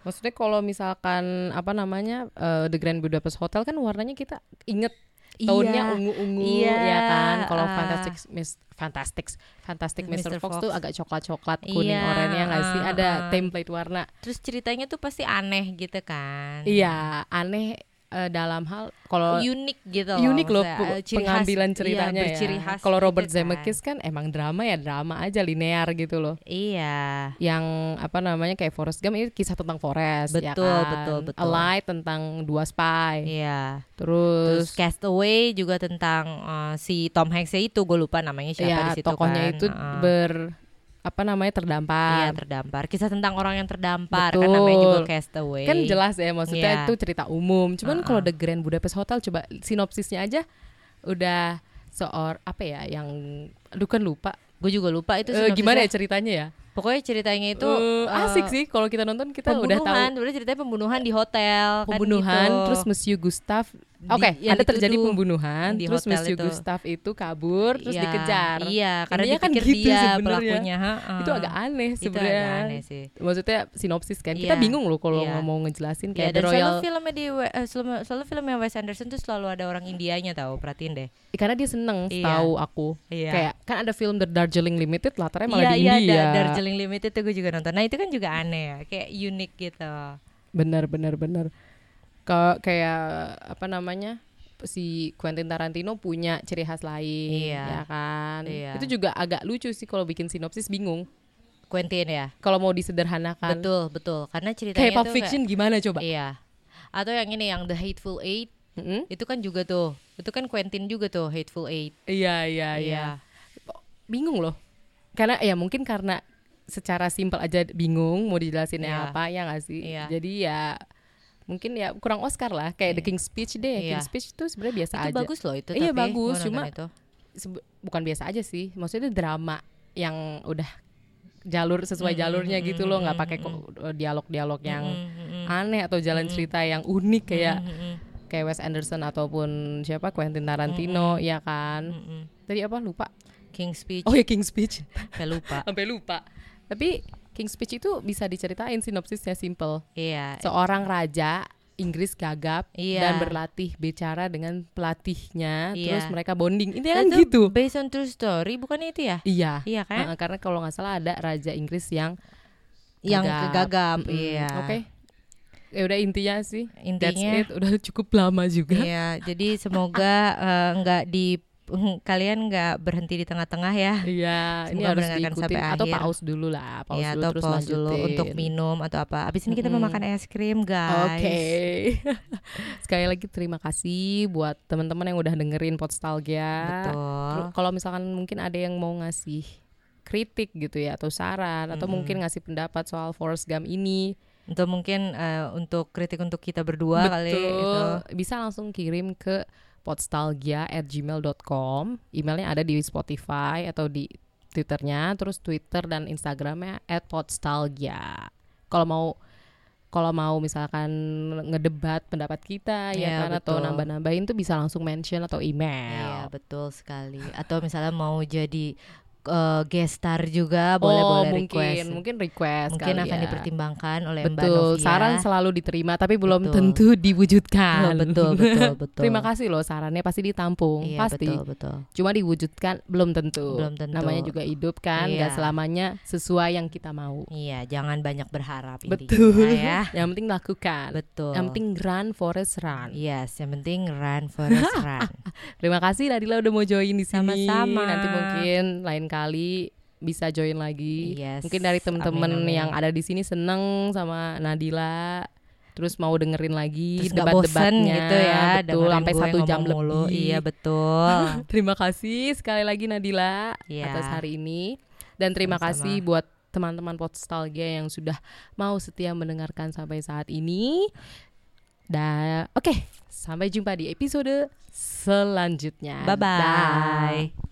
Maksudnya kalau misalkan apa namanya uh, The Grand Budapest Hotel kan warnanya kita inget tahunnya Iya. ungu-ungu Iya, ya kan. Kalau ah. Fantastic Miss Fantastic Fantastic Mr. Mr. Fox, Fox. tuh agak coklat-coklat kuning Iya, oranye nggak sih? ah, Ada ah. template warna. terus ceritanya tuh pasti aneh gitu kan Iya, aneh eh, dalam hal kalau unik gitu unik loh maksudnya, pu- eh, ciri pengambilan iya, ceritanya berciri ya. khas Kalau gitu Robert kan. Zemeckis kan emang drama ya drama aja linear gitu loh. iya Yang apa namanya kayak Forrest Gump ini kisah tentang Forrest ya Betul, kan. betul, betul. Alive tentang dua spy. iya Terus, Terus Castaway juga tentang eh, si Tom Hanks itu gue lupa namanya siapa ya di situ tokohnya kan. itu Heeh. ber apa namanya terdampar. Iya terdampar. Kisah tentang orang yang terdampar kan Betul. namanya juga Castaway. Kan jelas ya maksudnya Iya. itu cerita umum. Cuman kalau Uh-uh. The Grand Budapest Hotel coba sinopsisnya aja udah seor apa ya yang aduh kan lupa. Gue juga lupa itu Eh, gimana ya ceritanya ya? Pokoknya ceritanya itu eh, asik sih kalau kita nonton kita udah tahu pembunuhan. Ceritanya pembunuhan di hotel. kan pembunuhan gitu. terus Monsieur Gustav Di- Oke, yang ada terjadi pembunuhan, di terus Monsieur itu. Gustav itu kabur, terus Iya, dikejar. Iya, karena Intinya dia kan gitu dia sebenarnya. pelakunya. heeh. Itu agak aneh Itu sebenarnya. agak aneh sih. Maksudnya sinopsis kan, kita Iya, bingung loh kalau iya. mau ngejelasin Iya, kayak dan The Royal, selalu filmnya di eh, selalu, selalu filmnya Wes Anderson tuh selalu ada orang Indianya tahu, perhatiin deh. karena dia seneng Iya. tahu aku. Iya. Kayak kan ada film The Darjeeling Limited latarnya malah iya, di iya, India. ada Darjeeling Limited tuh gue juga nonton. Nah, itu kan juga aneh ya, kayak unik gitu. Bener bener bener. Ke kayak apa namanya? si Quentin Tarantino punya ciri khas lain, Iya. ya kan? Iya. Itu juga agak lucu sih kalau bikin sinopsis bingung. Quentin ya. Kalau mau disederhanakan. Betul, betul. Karena ceritanya Kayak Pulp tuh Fiction gimana coba? Iya. Atau yang ini yang The Hateful Eight Mm-mm. itu kan juga tuh. Itu kan Quentin juga tuh Hateful Eight. Iya iya iya. Bingung loh. Karena ya mungkin karena secara simpel aja bingung mau dijelasinnya Iya. apa ya nggak sih? Iya. Jadi ya mungkin ya kurang Oscar lah kayak The King's Speech deh. Iya. King's Speech tuh sebenarnya biasa Itu aja. bagus loh itu Iya, tapi bagus, cuma- itu. Bukan biasa aja sih. Maksudnya itu drama yang udah jalur sesuai Mm-mm, jalurnya gitu loh, nggak pakai kok dialog-dialog yang Mm-mm, aneh atau jalan cerita yang unik kayak mm-mm, kayak Wes Anderson ataupun siapa Quentin Tarantino ya kan. mm-mm. Tadi apa lupa? King's Speech. Oh ya King's Speech. Saya lupa. Sampai lupa. Tapi King's Speech itu bisa diceritain sinopsisnya simple. Iya. Seorang raja Inggris gagap Iya. dan berlatih bicara dengan pelatihnya, Iya. terus mereka bonding. Intinya kan Itu gitu. Based on true story bukannya itu ya? Iya. Iya kan? Karena kalau nggak salah ada raja Inggris yang yang gagap. gagap. Mm-mm. Iya. Oke. Ya udah intinya sih. Intinya- That's it. Udah cukup lama juga. Iya, jadi semoga eh, nggak di kalian nggak berhenti di tengah-tengah ya. Iya, ini harus diikutin sampai atau akhir. pause dulu lah, pause ya, dulu atau terus pause dulu untuk minum atau apa. Abis ini kita mau Mm-mm. makan es krim, guys. Oke. Sekali lagi terima kasih buat teman-teman yang udah dengerin Podstalgia. Betul. Kalau misalkan mungkin ada yang mau ngasih kritik gitu ya atau saran atau Mm-mm. mungkin ngasih pendapat soal Forrest Gump ini, Untuk mungkin eh, untuk kritik untuk kita berdua kali betul itu. bisa langsung kirim ke podstalgia@gmail.com. Emailnya ada di Spotify atau di Twitternya, terus Twitter dan Instagramnya @podstalgia. Kalau mau kalau mau misalkan ngedebat pendapat kita ya Iya, kan atau nambah-nambahin tuh bisa langsung mention atau Iya, email. betul sekali. Atau misalnya mau jadi eh, guest star juga boleh oh, boleh mungkin request. mungkin request Mungkin akan ya. dipertimbangkan oleh Mbak Betul, Novia. saran selalu diterima tapi belum Betul. tentu diwujudkan. Oh, betul betul betul. Terima kasih loh sarannya pasti ditampung, Iya, pasti. betul betul. Cuma diwujudkan belum tentu. Belum tentu. Namanya juga hidup kan, Iya. selamanya sesuai yang kita mau. Iya, jangan banyak berharap Betul. ya. Yang penting lakukan. Betul. Yang penting run forest run. Yes, yang penting run forest run. Terima kasih Nadila udah mau join di sini. Sama-sama. Nanti mungkin lain kali bisa join lagi. Yes. Mungkin dari temen-temen yang ada di sini seneng sama Nadila. Terus mau dengerin lagi debat-debatnya gitu ya betul sampai satu jam ngomong mulu. lebih. Iya betul. Terima kasih sekali lagi Nadila Iya. atas hari ini dan terima Sama-sama. kasih buat teman-teman Podstalgia yang sudah mau setia mendengarkan sampai saat ini. Dan oke, sampai jumpa di episode selanjutnya. Bye Dah. bye.